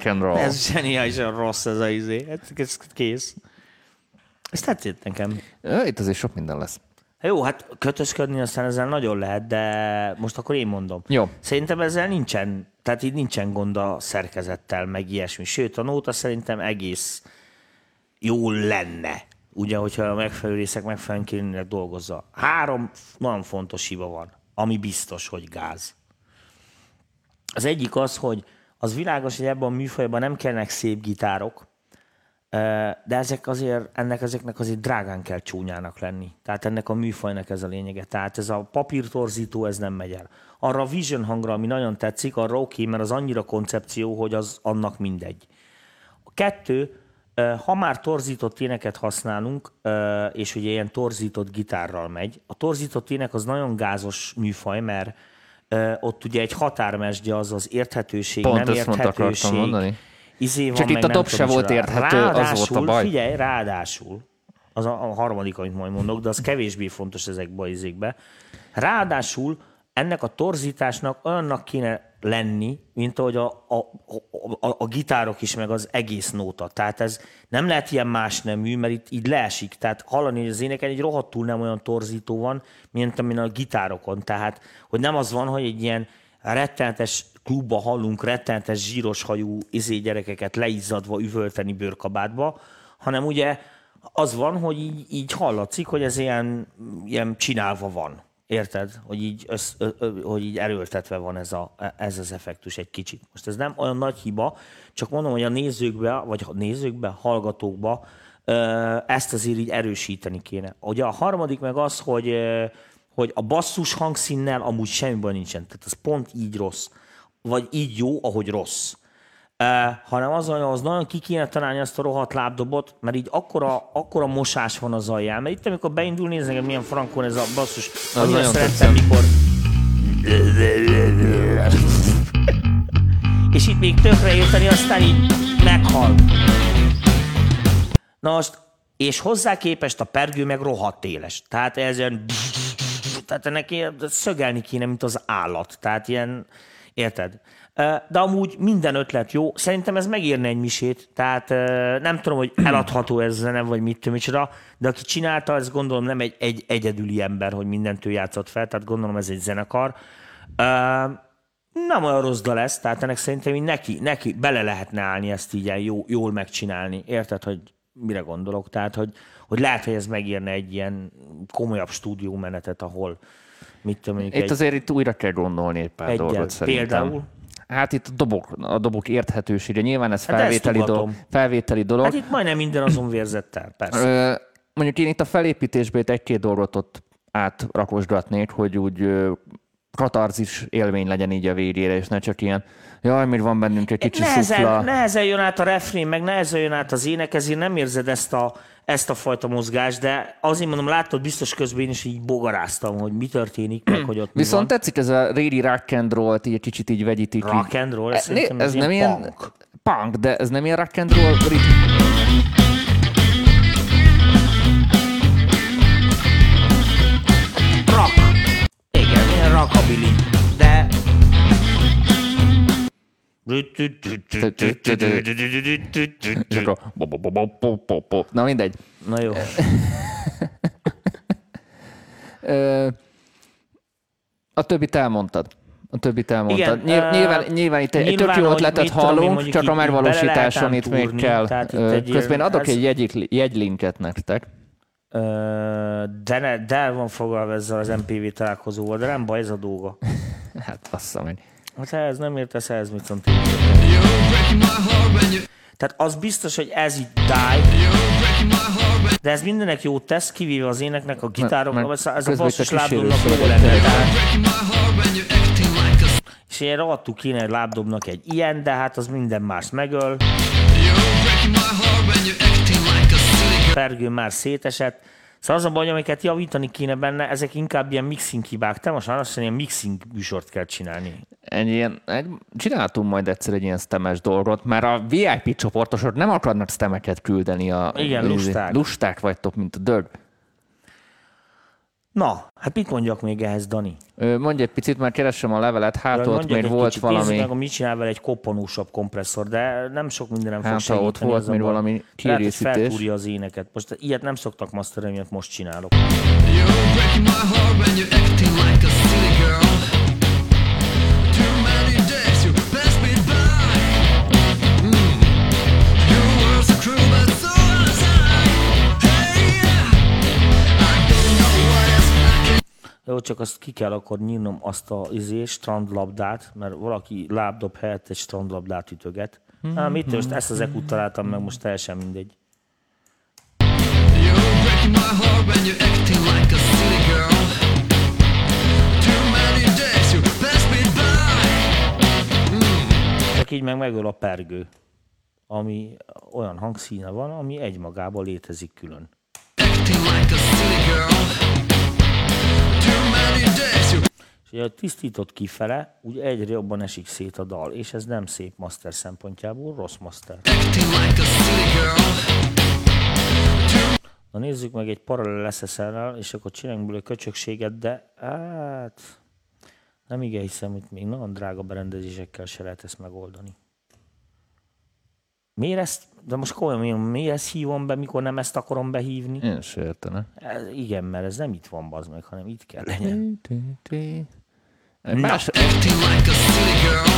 rock and roll. Ez zseniálisan rossz ez a izé. Ez, ez kész. Ez tetszett nekem. Itt azért sok minden lesz. Jó, hát kötözködni aztán ezzel nagyon lehet, de most akkor én mondom. Jó. Szerintem ezzel nincsen, tehát így nincsen gond a szerkezettel, meg ilyesmi. Sőt, a nóta szerintem egész jó lenne. Ugye, hogyha a megfelelő részek megfelelően kéne dolgozza. Három nagyon fontos hiba van, ami biztos, hogy gáz. Az egyik az, hogy az világos, hogy ebben a műfajban nem kellnek szép gitárok, de ezek azért, ennek ezeknek azért drágán kell csúnyának lenni. Tehát ennek a műfajnak ez a lényege. Tehát ez a papírtorzító, ez nem megy el. Arra a Vision hangra, ami nagyon tetszik, arra oké, okay, mert az annyira koncepció, hogy az annak mindegy. A kettő, ha már torzított éneket használunk, és ugye ilyen torzított gitárral megy, a torzított ének az nagyon gázos műfaj, mert ott ugye egy határmesdje az az érthetőség, Pont nem érthetőség. mondani. Izé van, Csak itt a tudom se volt érthető, az volt a Ráadásul, baj. Figyelj, ráadásul, az a, a harmadik, amit majd mondok, de az kevésbé fontos ezekbe a izékbe. Ráadásul ennek a torzításnak olyannak kéne lenni, mint ahogy a, a, a, a, gitárok is, meg az egész nóta. Tehát ez nem lehet ilyen más nemű, mert itt így leesik. Tehát hallani, hogy az éneken egy rohadtul nem olyan torzító van, mint amin a gitárokon. Tehát, hogy nem az van, hogy egy ilyen rettenetes klubba hallunk rettenetes zsíros hajú izé gyerekeket leizzadva üvölteni bőrkabátba, hanem ugye az van, hogy így, így hallatszik, hogy ez ilyen, ilyen csinálva van. Érted? Hogy így, össz, ö, ö, hogy így erőltetve van ez, a, ez az effektus egy kicsit. Most ez nem olyan nagy hiba, csak mondom, hogy a nézőkbe, vagy a nézőkbe, hallgatókba ö, ezt azért így erősíteni kéne. Ugye a harmadik meg az, hogy, ö, hogy a basszus hangszínnel amúgy semmi baj nincsen. Tehát az pont így rossz. Vagy így jó, ahogy rossz. Uh, hanem az, hogy az nagyon ki kéne találni azt a rohadt lábdobot, mert így akkora, akkora mosás van az alján. Mert itt, amikor beindul, nézd meg, milyen frankon ez a basszus. Annyira nagyon szerettem, mikor... És itt még tökre érteni, aztán így meghal. Na most, és hozzá képest a pergő meg rohadt éles. Tehát ez ilyen... Tehát ilyen szögelni kéne, mint az állat. Tehát ilyen... Érted? De amúgy minden ötlet jó. Szerintem ez megérne egy misét. Tehát nem tudom, hogy eladható ez zene, vagy mit micsoda, de aki csinálta, ez gondolom nem egy, egy egyedüli ember, hogy mindent ő játszott fel, tehát gondolom ez egy zenekar. Nem olyan rossz dal ez, tehát ennek szerintem így neki, neki bele lehetne állni ezt így jó, jól megcsinálni. Érted, hogy mire gondolok? Tehát, hogy, hogy lehet, hogy ez megírne egy ilyen komolyabb stúdiómenetet, ahol mit tudom, Itt egy, azért itt újra kell gondolni egy pár Egyel. dolgot szerintem. Például? Hát itt a dobok, a dobok érthetősége. Nyilván ez Hát felvételi, dolog, tudatom. felvételi dolog. Hát itt majdnem minden azon vérzett el, persze. Mondjuk én itt a felépítésben itt egy-két dolgot ott átrakosgatnék, hogy úgy katarzis élmény legyen így a végére, és ne csak ilyen, jaj, miért van bennünk egy kicsi nehezen, szufla. nehezen jön át a refrén, meg nehezen jön át az ének, ezért nem érzed ezt a, ezt a fajta mozgást, de azért mondom, látod, biztos közben én is így bogaráztam, hogy mi történik, meg hogy ott Viszont van. tetszik ez a régi rock and roll így egy kicsit így vegyítik. Rock and roll, ez E, szerintem ez ez nem ilyen ilyen punk. punk, de ez nem ilyen rock and roll ritm. Rock. Igen, ilyen rockabilly, Na mindegy. Na jó. A többit elmondtad. A többit elmondtad. Igen, Nyilván, ö, nyilván, nyilván itt egy, tök jó hogy ötletet tudom hallunk, mondjuk csak a megvalósításon itt még kell. itt Közben adok ez- egy jegyik- jegylinket nektek. De, ne, de el van foglalva ezzel az MPV találkozóval, de nem baj, ez a dolga. Hát bassza meg. Hát ez nem értesz, ez mit you Tehát az biztos, hogy ez így die, de ez mindenek jót tesz, kivéve az éneknek, a gitárok, Mert- ez a, ez a a basszus lábdobnak jó lenne. Tehát, és én rohadtul kéne egy lábdobnak egy ilyen, de hát az minden más megöl. Pergő már szétesett. Szóval az a baj, amiket javítani kéne benne, ezek inkább ilyen mixing hibák. Te most azt ilyen mixing műsort kell csinálni. Egy ilyen, egy, csináltunk majd egyszer egy ilyen stemes dolgot, mert a VIP csoportosok nem akarnak stemeket küldeni. A, Igen, lusták. Lusták vagytok, mint a dög. Na, hát mit mondjak még ehhez, Dani? Mondj egy picit, már keresem a levelet, hát ott Mondjak még egy volt kicsit, valami, meg, mit csinál vele egy koppanósabb kompresszor, de nem sok mindenem fog hát segíteni. ott volt még valami Lehet, hogy kiegészítés. feltúrja az éneket. Most ilyet nem szoktak masterelni, miatt most csinálok. You're Jó, csak azt ki kell akkor nyírnom azt a izé, strandlabdát, mert valaki lábdob helyett egy strandlabdát ütöget. Á, mit most ezt az ekut találtam meg, most teljesen mindegy. By. Csak így meg megöl a pergő, ami olyan hangszíne van, ami egymagában létezik külön. Acting like a silly girl. És ugye tisztított kifele, úgy egyre jobban esik szét a dal, és ez nem szép master szempontjából, rossz master. Na nézzük meg egy paralel SSL-rel, és akkor csináljunk belőle köcsökséget, de hát nem igen hiszem, hogy még nagyon drága berendezésekkel se lehet ezt megoldani. Miért ezt, de most komolyan miért ezt hívom be, mikor nem ezt akarom behívni? Én se értene. Ez, igen, mert ez nem itt van, bazd meg, hanem itt kell legyen. Egy Más, Acting like a silly girl.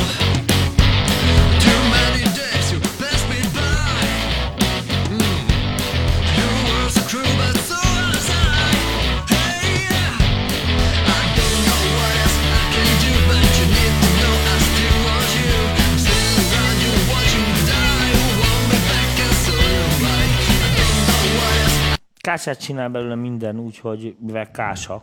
Too many Kását csinál belőle minden úgy, hogy mivel kása,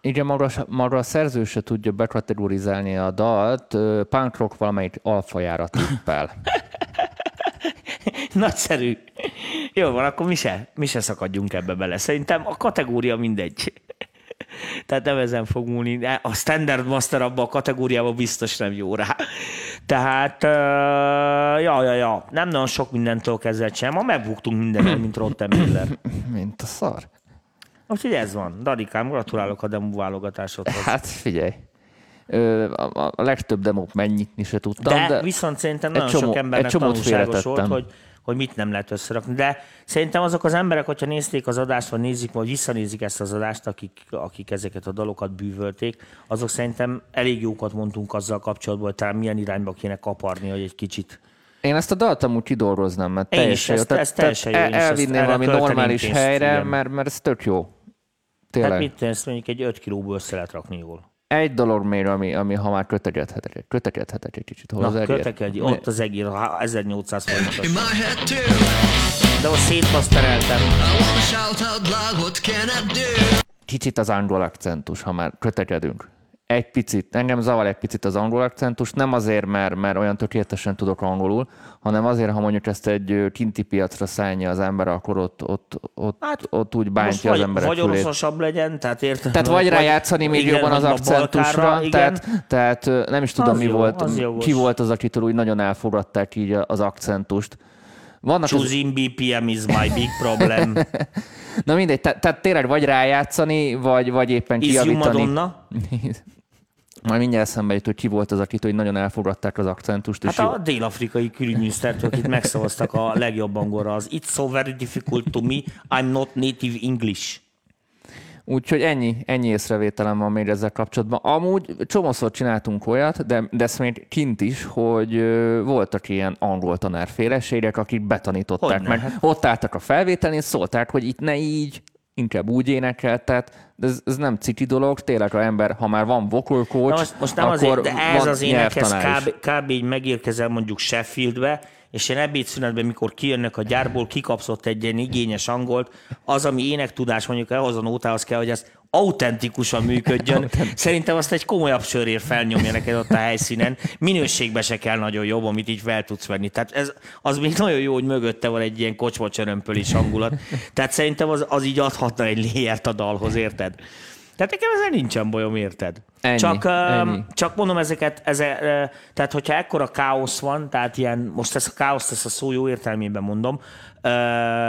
Igen, maga, maga a szerző se tudja bekategorizálni a dalt, punk rock valamelyik alfajára tippel. Nagyszerű. Jó van, akkor mi se, mi se szakadjunk ebbe bele. Szerintem a kategória mindegy. Tehát nem ezen fog múlni. A Standard Master abban a kategóriában biztos nem jó rá. Tehát, uh, ja, ja, ja, nem nagyon sok mindentől kezdve sem. Ma megbuktunk mindenen, mint Rotten Miller. Mint a szar. Úgyhogy ez van. Dadikám, gratulálok a demo válogatásodhoz. Hát figyelj. Ö, a, a legtöbb demót megnyitni se tudtam, De, de, viszont szerintem nagyon csomó- sok embernek tanulságos volt, hogy, hogy mit nem lehet összerakni. De szerintem azok az emberek, hogyha nézték az adást, vagy nézik, vagy visszanézik ezt az adást, akik, akik ezeket a dalokat bűvölték, azok szerintem elég jókat mondtunk azzal kapcsolatban, hogy talán milyen irányba kéne kaparni, hogy egy kicsit Én ezt a dalt amúgy kidolgoznám, mert Én is, teljesen jó. Tehát- ezt teljesen jó, tehát Elvinném valami normális pénzt, helyre, igen. mert, mert ez tök jó. Tehát Tényleg. mit tensz, mondjuk egy 5 kilóból össze lehet rakni jól. Egy dolog még, ami, ami ha már kötekedhetek, kötekedhetek egy kicsit Na, hozzá. kötekedj, ott az egér, ha 1800 in forintos. De ott szétpasztereltem. Kicsit az angol akcentus, ha már kötekedünk. Egy picit, engem zavar egy picit az angol akcentus, nem azért, mert, mert olyan tökéletesen tudok angolul, hanem azért, ha mondjuk ezt egy kinti piacra szállja az ember, akkor ott, ott, ott, Hát, ott úgy bántja az emberek vagy oroszosabb legyen, tehát érted? Tehát vagy rájátszani még igen, jobban az akcentusra, Balkánra, igen. tehát, tehát nem is tudom, Az mi jó, volt, az jogos. ki volt az, akitől úgy nagyon elfogadták így az akcentust. Vannak az, Choosing BPM is my big problem. na mindegy, te, tehát tényleg vagy rájátszani, vagy, vagy éppen Is kijavítani. Madonna? Majd mindjárt eszembe jut, hogy ki volt az, akit, hogy nagyon elfogadták az akcentust. és Hát jó- a dél-afrikai külügyminisztertől, akit megszavaztak a legjobb angolra, az It's so very difficult to me, I'm not native English. Úgyhogy ennyi, ennyi észrevételem van még ezzel kapcsolatban. Amúgy csomószor csináltunk olyat, de, de ezt még kint is, hogy voltak ilyen angol tanárféleségek, akik betanították Hogyne, meg. hát. Ott álltak a felvételén, és szólták, hogy itt ne így, inkább úgy énekel, tehát ez, ez nem ciki dolog, tényleg a ember, ha már van vocal coach, Na most, most nem akkor azért, de ez az énekhez kb, kb. így megérkezel mondjuk Sheffieldbe, és én ebédszünetben, mikor kijönnek a gyárból, kikapszott egy ilyen igényes angolt, az, ami énektudás mondjuk ahhoz a nótához kell, hogy ez autentikusan működjön. Szerintem azt egy komolyabb sörér felnyomja neked ott a helyszínen. Minőségbe se kell nagyon jobb, amit így fel tudsz venni. Tehát ez, az még nagyon jó, hogy mögötte van egy ilyen kocsmacsörömpölis hangulat. Tehát szerintem az, az így adhatna egy léjert a dalhoz, érted? Tehát nekem ezzel nincsen bajom, érted? Ennyi, csak, ennyi. csak mondom ezeket, eze, tehát hogyha ekkora káosz van, tehát ilyen, most ezt a káoszt, ezt a szó jó értelmében mondom,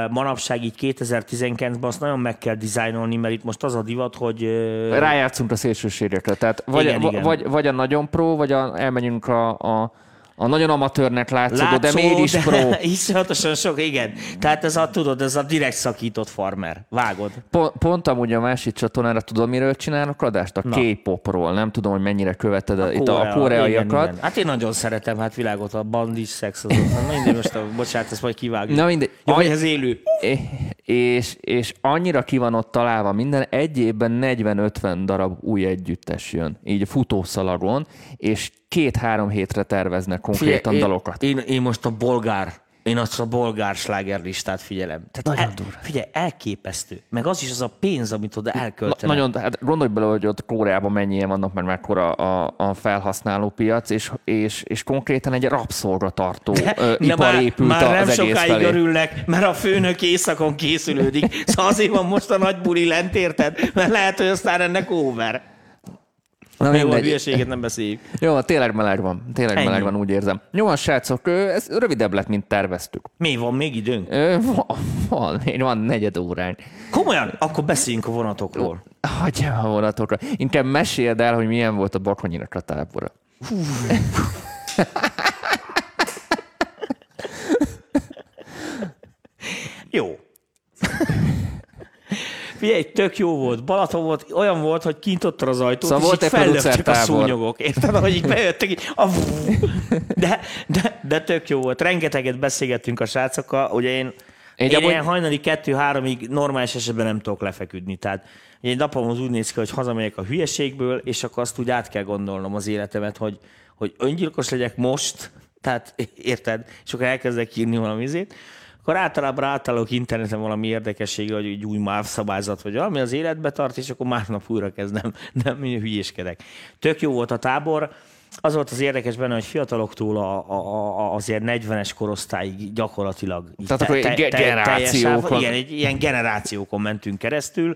manapság így 2019-ben azt nagyon meg kell dizájnolni, mert itt most az a divat, hogy Rájátszunk a szélsőségekre. Tehát vagy, Igen, igen, igen. Vagy, vagy a nagyon pro, vagy a, elmegyünk a, a, a nagyon amatőrnek látszó, látszó, de mégis pro. iszonyatosan sok, igen. Tehát ez a, tudod, ez a direkt szakított farmer. Vágod. Pont, pont amúgy a másik csatornára tudod, miről csinálnak adást? A K-popról. Nem tudom, hogy mennyire követed a, itt a Korea, koreaiakat. igen, igen. Hát én nagyon szeretem, hát világot, a bandis szex azok. Hát mindig most, a, bocsánat, ezt majd kivágjuk. Na mindegy. Annyi- az élő. É- És, és annyira ki van ott találva minden, egy évben 40-50 darab új együttes jön, így futószalagon, és két-három hétre terveznek konkrétan én, dalokat. Én, én most a bolgár, én azt a bolgár slágerlistát figyelem. Tehát Nagyon el, durva. Figyelj, elképesztő. Meg az is az a pénz, amit oda Na, elköltenek. nagyon, hát gondolj bele, hogy ott Koreában mennyien vannak, mert mekkora a, a felhasználó piac, és, és, és konkrétan egy rabszolgatartó ö, Na ipar már, épült már nem az egész sokáig felé. örülnek, mert a főnök éjszakon készülődik. Szóval azért van most a nagy buli lent, érted? Mert lehet, hogy aztán ennek over. Na Jó, a hülyeséget nem beszéljük. Jó, tényleg meleg van. Tényleg Ennyi. meleg van, úgy érzem. Jó, van, srácok, ez rövidebb lett, mint terveztük. Mi van, még időnk? Ö, Van, van, van negyed órán. Komolyan? Akkor beszéljünk a vonatokról. Hagyja a vonatokra. Inkább meséld el, hogy milyen volt a Bakonyinak a tábora. Jó. Figyelj, tök jó volt. Balaton volt, olyan volt, hogy kintotta az ajtót, Szóval és volt így a szúnyogok. Érted, ahogy így bejöttek, így, a de, de, de tök jó volt. Rengeteget beszélgettünk a srácokkal. Ugye én, Egy én amúgy- ilyen hajnali kettő-háromig normális esetben nem tudok lefeküdni. Tehát egy napom az úgy néz ki, hogy hazamegyek a hülyeségből, és akkor azt úgy át kell gondolnom az életemet, hogy, hogy öngyilkos legyek most, tehát érted, és akkor elkezdek írni valami izét, akkor általában átállok interneten valami érdekességre, hogy egy új MÁV szabályzat, vagy valami az életbe tart, és akkor másnap újra kezdem, nem hülyéskedek. Tök jó volt a tábor, az volt az érdekes benne, hogy fiataloktól a, a, a, az ilyen 40-es korosztályig gyakorlatilag Tehát akkor ge- teljes generációkon. Igen, egy ilyen generációkon mentünk keresztül.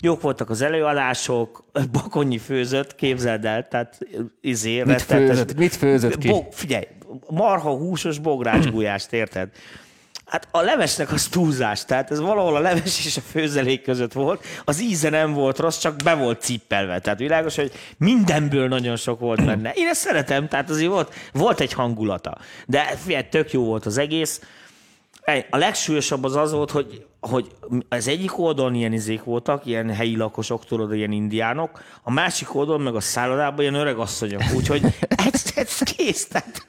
Jók voltak az előadások, Bakonyi főzött, képzeld el, tehát izé, Mit főzött, mit főzött ki? Bo, figyelj, marha húsos bográcsgulyást, érted? Hát a levesnek az túlzás, tehát ez valahol a leves és a főzelék között volt. Az íze nem volt rossz, csak be volt cippelve. Tehát világos, hogy mindenből nagyon sok volt benne. Én ezt szeretem, tehát azért volt, volt egy hangulata. De figyelj, tök jó volt az egész. A legsúlyosabb az az volt, hogy, hogy az egyik oldalon ilyen izék voltak, ilyen helyi lakosok, tudod, ilyen indiánok, a másik oldalon meg a szállodában ilyen öreg asszonyok, úgyhogy ez, ez kész. Tehát,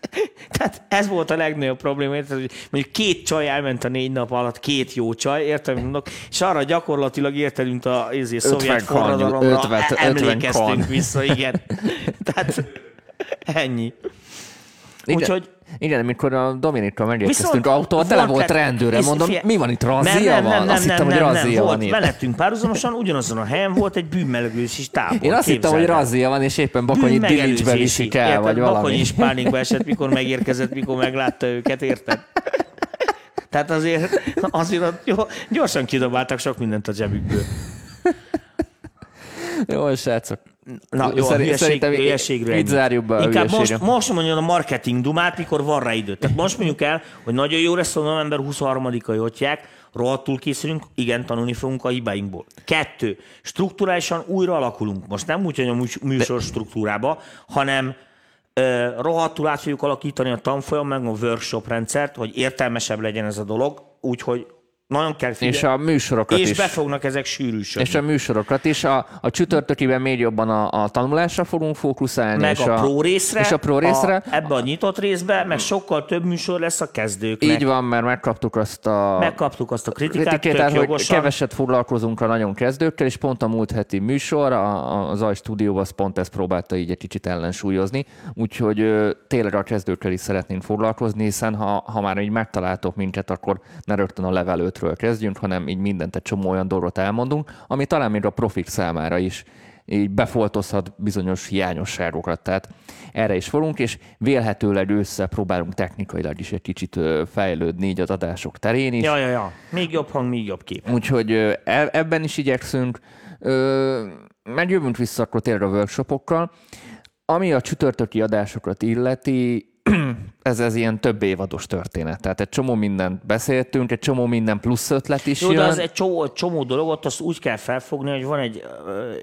tehát, ez volt a legnagyobb probléma, érted, hogy mondjuk két csaj elment a négy nap alatt, két jó csaj, érted, mondok, és arra gyakorlatilag érted, mint a izé, szovjet forradalomra, 50 50 emlékeztünk kan. vissza, igen. Tehát ennyi. Igen. Úgyhogy Igen, amikor a Dominikkal megérkeztünk autóval, tele volt lett- rendőre, mondom, fie- mi van itt, razzia van? Azt hittem, hogy razzia volt, van itt. Velettünk párhuzamosan, ugyanazon a helyen volt egy bűnmelegős tábor. Én azt hittem, hogy razzia van, és éppen Bakonyi. Dilicsbe viszik el, Érted? vagy Bakonyi valami. is pánikba esett, mikor megérkezett, mikor meglátta őket, érted? Tehát azért, azért ott jó, gyorsan kidobáltak sok mindent a zsebükből. Jó, srácok. Na jó, a Szeri- hülyeség, szerintem hülyeségről itt zárjuk be Inkább most, hülyeségre. most mondjon a marketing dumát, mikor van rá idő. Tehát most mondjuk el, hogy nagyon jó lesz a november 23-ai otják, rohadtul készülünk, igen, tanulni fogunk a hibáinkból. Kettő, strukturálisan újra alakulunk. Most nem úgy, hogy a műs- műsor struktúrába, hanem ö, rohadtul át fogjuk alakítani a tanfolyam, meg a workshop rendszert, hogy értelmesebb legyen ez a dolog, úgyhogy nagyon kell figyelni. És a műsorokat és is. be fognak ezek sűrűsödni. És a műsorokat is. A, a csütörtökiben még jobban a, a tanulásra fogunk fókuszálni. meg és a, pro részre, És a pro részre. A, ebbe a nyitott részbe, meg sokkal több műsor lesz a kezdőknek. Így van, mert megkaptuk azt a Megkaptuk azt a kritikát, kritikát, hogy jogosan. keveset foglalkozunk a nagyon kezdőkkel, és pont a múlt heti műsor, a, a Zaj stúdióban az pont ezt próbálta így egy kicsit ellensúlyozni, úgyhogy ö, tényleg a kezdőkkel is szeretnénk foglalkozni, hiszen ha, ha már így megtaláltok minket, akkor ne rögtön a level 5-ről kezdjünk, hanem így mindent egy csomó olyan dolgot elmondunk, ami talán még a profik számára is így befoltozhat bizonyos hiányosságokat. Tehát erre is fogunk, és vélhetőleg össze próbálunk technikailag is egy kicsit fejlődni így az adások terén is. Ja, ja, ja. Még jobb hang, még jobb kép. Úgyhogy e- ebben is igyekszünk. Megjövünk vissza akkor tényleg a workshopokkal. Ami a csütörtöki adásokat illeti, ez, ez ilyen több évados történet. Tehát egy csomó mindent beszéltünk, egy csomó minden plusz ötlet is Jó, jön. de az egy csomó, csomó dologot azt úgy kell felfogni, hogy van egy,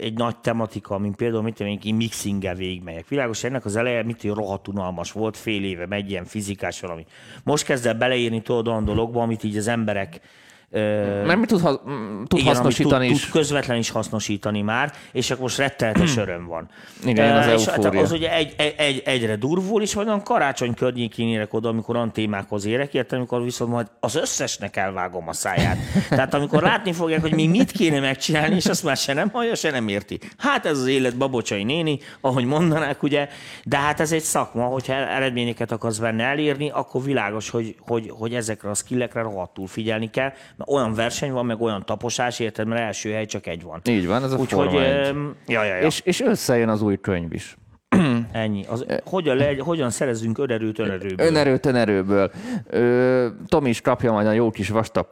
egy nagy tematika, mint például, mit tudom én, mixinggel végigmegyek. Világos, ennek az eleje, mit hogy rohadt unalmas volt, fél éve megy ilyen fizikás valami. Most kezd el beleírni tudod olyan dologba, amit így az emberek Mert mit tud, ha, tud igen, hasznosítani amit is. tud, tud közvetlen is hasznosítani már, és akkor most rettenetes öröm van. Igen, az és hát az ugye egy, egy, egy, egyre durvul, és majd olyan karácsony környékén érek oda, amikor olyan témákhoz érek, értem, amikor viszont majd az összesnek elvágom a száját. Tehát amikor látni fogják, hogy mi mit kéne megcsinálni, és azt már se nem hallja, se nem érti. Hát ez az élet babocsai néni, ahogy mondanák, ugye, de hát ez egy szakma, hogyha eredményeket akarsz benne elérni, akkor világos, hogy, hogy, hogy ezekre a skillekre rohadtul figyelni kell, mert olyan verseny van, meg olyan taposás, érted, mert első hely csak egy van. Így van, ez a Úgyhogy, ja, ja, ja. És, és összejön az új könyv is. Ennyi. Az, hogyan, le, hogyan szerezzünk önerőt önerőből? Önerőt önerőből. Ö, Tomi is kapja majd a jó kis vastag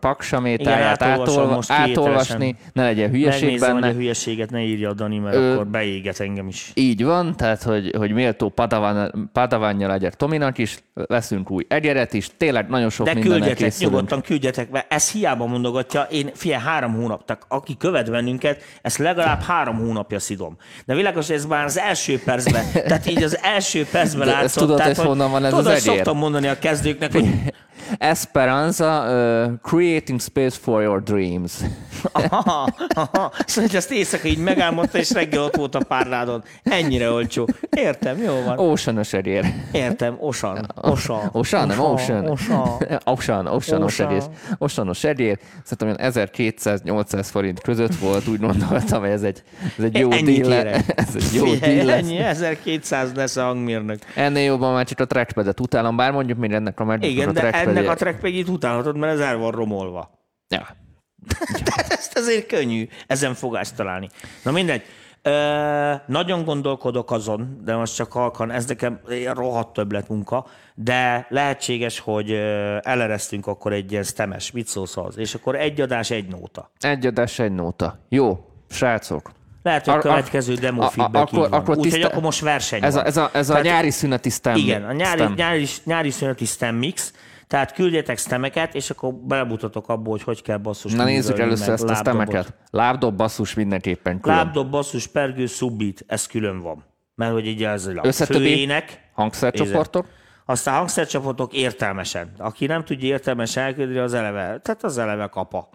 paksamétáját Igen, átolva, átolvasni, ne legyen hülyeség Megnézem, benne. hogy a hülyeséget ne írja a Dani, mert Ö, akkor beéget engem is. Így van, tehát hogy, hogy méltó padavan, padavánja legyek Tominak is, veszünk új egyeret is, tényleg nagyon sok De küldjetek, készülünk. nyugodtan küldjetek, mert ez hiába mondogatja, én fia három hónap, tehát aki követ bennünket, ezt legalább három hónapja szidom. De világos, ez már az első percben, tehát így az első percben De ezt látszott. tudod, tehát, hogy honnan van ez tudod, az egyér? szoktam mondani a kezdőknek, hogy Esperanza, uh, creating space for your dreams. Aha, aha. Szóval, hogy ezt éjszaka így megálmodta, és reggel ott volt a párládon. Ennyire olcsó. Értem, jó van. Ocean egyér. Értem, Osan. Osan. Ocean, nem Ocean. Ocean, Ocean, Ocean. Ocean. Oceanos egyér. Szerintem olyan 1200-800 forint között volt, úgy gondoltam, hogy ez egy, ez egy jó érek. Ez egy jó lesz. ennyi, 1200 lesz a hangmérnök. Ennél jobban már csak a trackpadet utálom, bár mondjuk még ennek a MacBooknak Igen, a de ennek a trackpad utálhatod, mert ez el van romolva. Ja. Tehát ezt azért könnyű ezen fogást találni. Na mindegy. Ö, nagyon gondolkodok azon, de most csak halkan, ez nekem rohadt többlet munka, de lehetséges, hogy eleresztünk akkor egy ilyen stemes, mit szólsz az, és akkor egy adás, egy nóta. Egy adás, egy nóta. Jó, srácok. Lehet, hogy a következő demo a- feedback akkor- van. akkor Úgyhogy tiszta- akkor most verseny Ez van. a, ez a, ez a Tehát- nyári szüneti stem. Igen, a nyári, nyári, nyári szüneti stem mix, tehát küldjetek stemeket, és akkor belebutatok abból, hogy hogy kell basszus. Na nézzük először ezt a stemeket. Lábdob, basszus mindenképpen külön. Lábdob, basszus, pergő, subbit, ez külön van. Mert hogy így ez a főének, hangszercsoportok. aztán hangszercsapatok értelmesen. Aki nem tudja értelmesen elküldeni, az eleve, tehát az eleve kapa.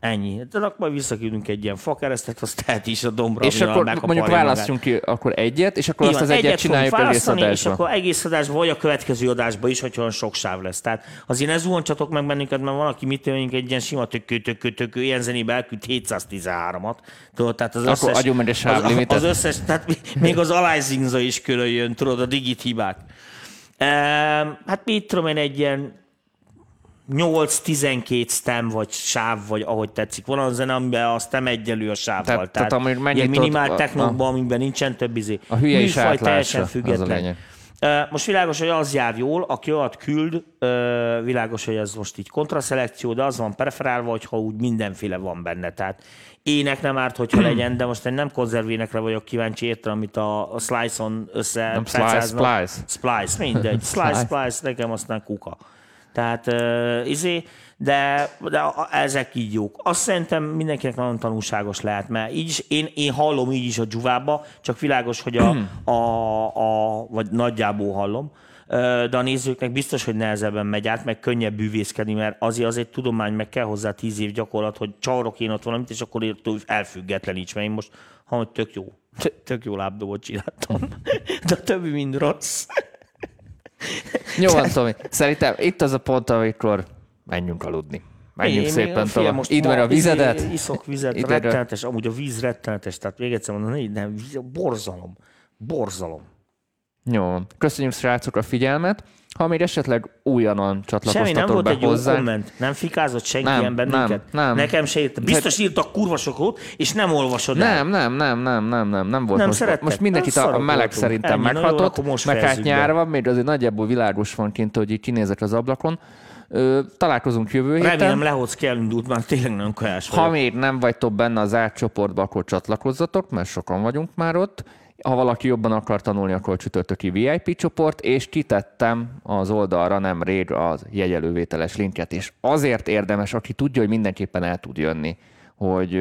Ennyi. De akkor majd visszaküldünk egy ilyen fakeresztet, azt tehet is a dombra, És akkor mondjuk magát. választjunk ki akkor egyet, és akkor Így azt az egyet egyet csináljuk egész választani, és adásban. akkor egész adásban, vagy a következő adásban is, hogyha olyan sok sáv lesz. Tehát azért ne zuhancsatok meg bennünket, mert van, aki mit tudjuk, egy ilyen sima tökő, tökő, tökő, ilyen zenébe elküld 713-at. Tudod, tehát az Akkor összes, adjunk meg egy az, sávlimitet. az, összes, tehát még az Alizinza is külön jön, tudod, a digit hibák. Ehm, hát mit tudom én, egy ilyen 8-12 stem, vagy sáv, vagy ahogy tetszik. Van az zene, amiben a stem egyenlő a sávval. Tehát- tehát amíg ilyen minimál technokban, amiben nincsen több izé. A hülye is teljesen a független. Most világos, hogy az jár jól, aki olyat küld, világos, hogy ez most így kontraszelekció, de az van preferálva, hogyha úgy mindenféle van benne. Tehát ének nem árt, hogyha legyen, de most én nem konzervénekre vagyok kíváncsi, értem, amit a, a Slice-on össze... Nem Slice. Splice. Splice, mindegy. Slice. Splice, nekem aztán kuka. Tehát uh, izé, de, de ezek így jók. Azt szerintem mindenkinek nagyon tanulságos lehet, mert így is, én, én hallom így is a dzsuvába, csak világos, hogy a, a, a vagy nagyjából hallom, de a nézőknek biztos, hogy nehezebben megy át, meg könnyebb bűvészkedni, mert azért az egy tudomány, meg kell hozzá tíz év gyakorlat, hogy csavarok én ott valamit, és akkor elfüggetleníts, mert én most, ha tök jó, tök jó lábdobot csináltam, de a többi mind rossz. Jó van, Tomi. Szerintem itt az a pont, amikor menjünk aludni. Menjünk Én- szépen én- tovább. most ma van a vizedet. izé- Iszok vizet, Ide- rettenetes, amúgy a víz rettenetes, tehát még egyszer mondom, nem, víz- borzalom, borzalom. Jó, köszönjük srácok a figyelmet. Ha még esetleg újonnan Semmi, nem csatlakoztatok volt be egy jó hozzá, komment, nem fikázott senki Nem, bennünket. nem, nem. Nekem se írt. Biztos írtak kurva sokat, és nem olvasod el. Nem, nem, nem, nem, nem, nem, nem volt Nem most. szerettek. Most mindenkit Nem a, a meleg voltunk. szerintem Ennyi, jó, meghatott, akkor most meg hát be. nyár van, még azért nagyjából világos van kint, hogy így kinézek az ablakon. Ö, találkozunk jövő héten. Remélem Lehocki elindult, már tényleg nagyon kajás Ha még nem vagytok benne az zárt csoportba, akkor csatlakozzatok, mert sokan vagyunk már ott. Ha valaki jobban akar tanulni, akkor csütörtöki VIP csoport, és kitettem az oldalra nemrég az jegyelővételes linket, és azért érdemes, aki tudja, hogy mindenképpen el tud jönni, hogy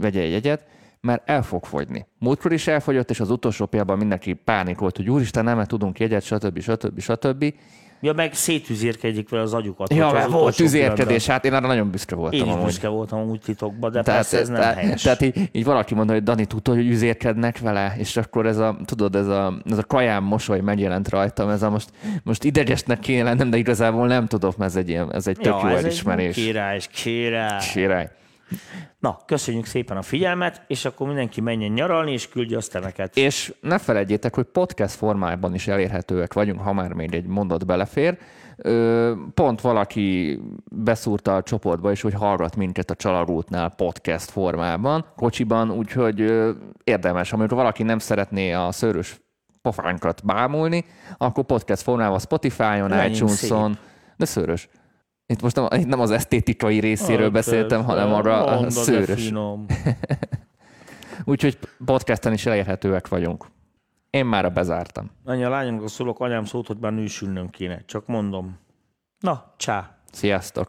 vegye egy jegyet, mert el fog fogyni. Múltkor is elfogyott, és az utolsó pillanatban mindenki pánikolt, hogy úristen, nem tudunk jegyet, stb. stb. stb. Ja, meg szétüzérkedjék vele az agyukat. Ja, mert volt tüzérkedés, hát én arra nagyon büszke voltam. Én is amúgy. büszke voltam úgy titokban, de Tehát, persze ez nem tehát, helyes. tehát így, így, valaki mondta, hogy Dani tudta, hogy üzérkednek vele, és akkor ez a, tudod, ez a, ez a kajám mosoly megjelent rajtam, ez a most, most idegesnek kéne lennem, de igazából nem tudok, mert ez egy, ilyen, ez egy tök jó ez elismerés. Egy király, király. Király. Na, köszönjük szépen a figyelmet, és akkor mindenki menjen nyaralni, és küldje azt temeket. És ne felejtjétek, hogy podcast formában is elérhetőek vagyunk, ha már még egy mondat belefér. Pont valaki beszúrta a csoportba is, hogy hallgat minket a Csalarútnál podcast formában, kocsiban, úgyhogy érdemes. Amikor valaki nem szeretné a szőrös pofánkat bámulni, akkor podcast formában Spotify-on, Menjünk iTunes-on, de szőrös. Itt most nem, itt nem az esztétikai részéről beszéltem, hanem arra a szőrös. Úgyhogy podcasten is elérhetőek vagyunk. Én már bezártam. Annyi a lányomnak szólok, anyám szólt, hogy már nősülnöm kéne. Csak mondom. Na, csá. Sziasztok!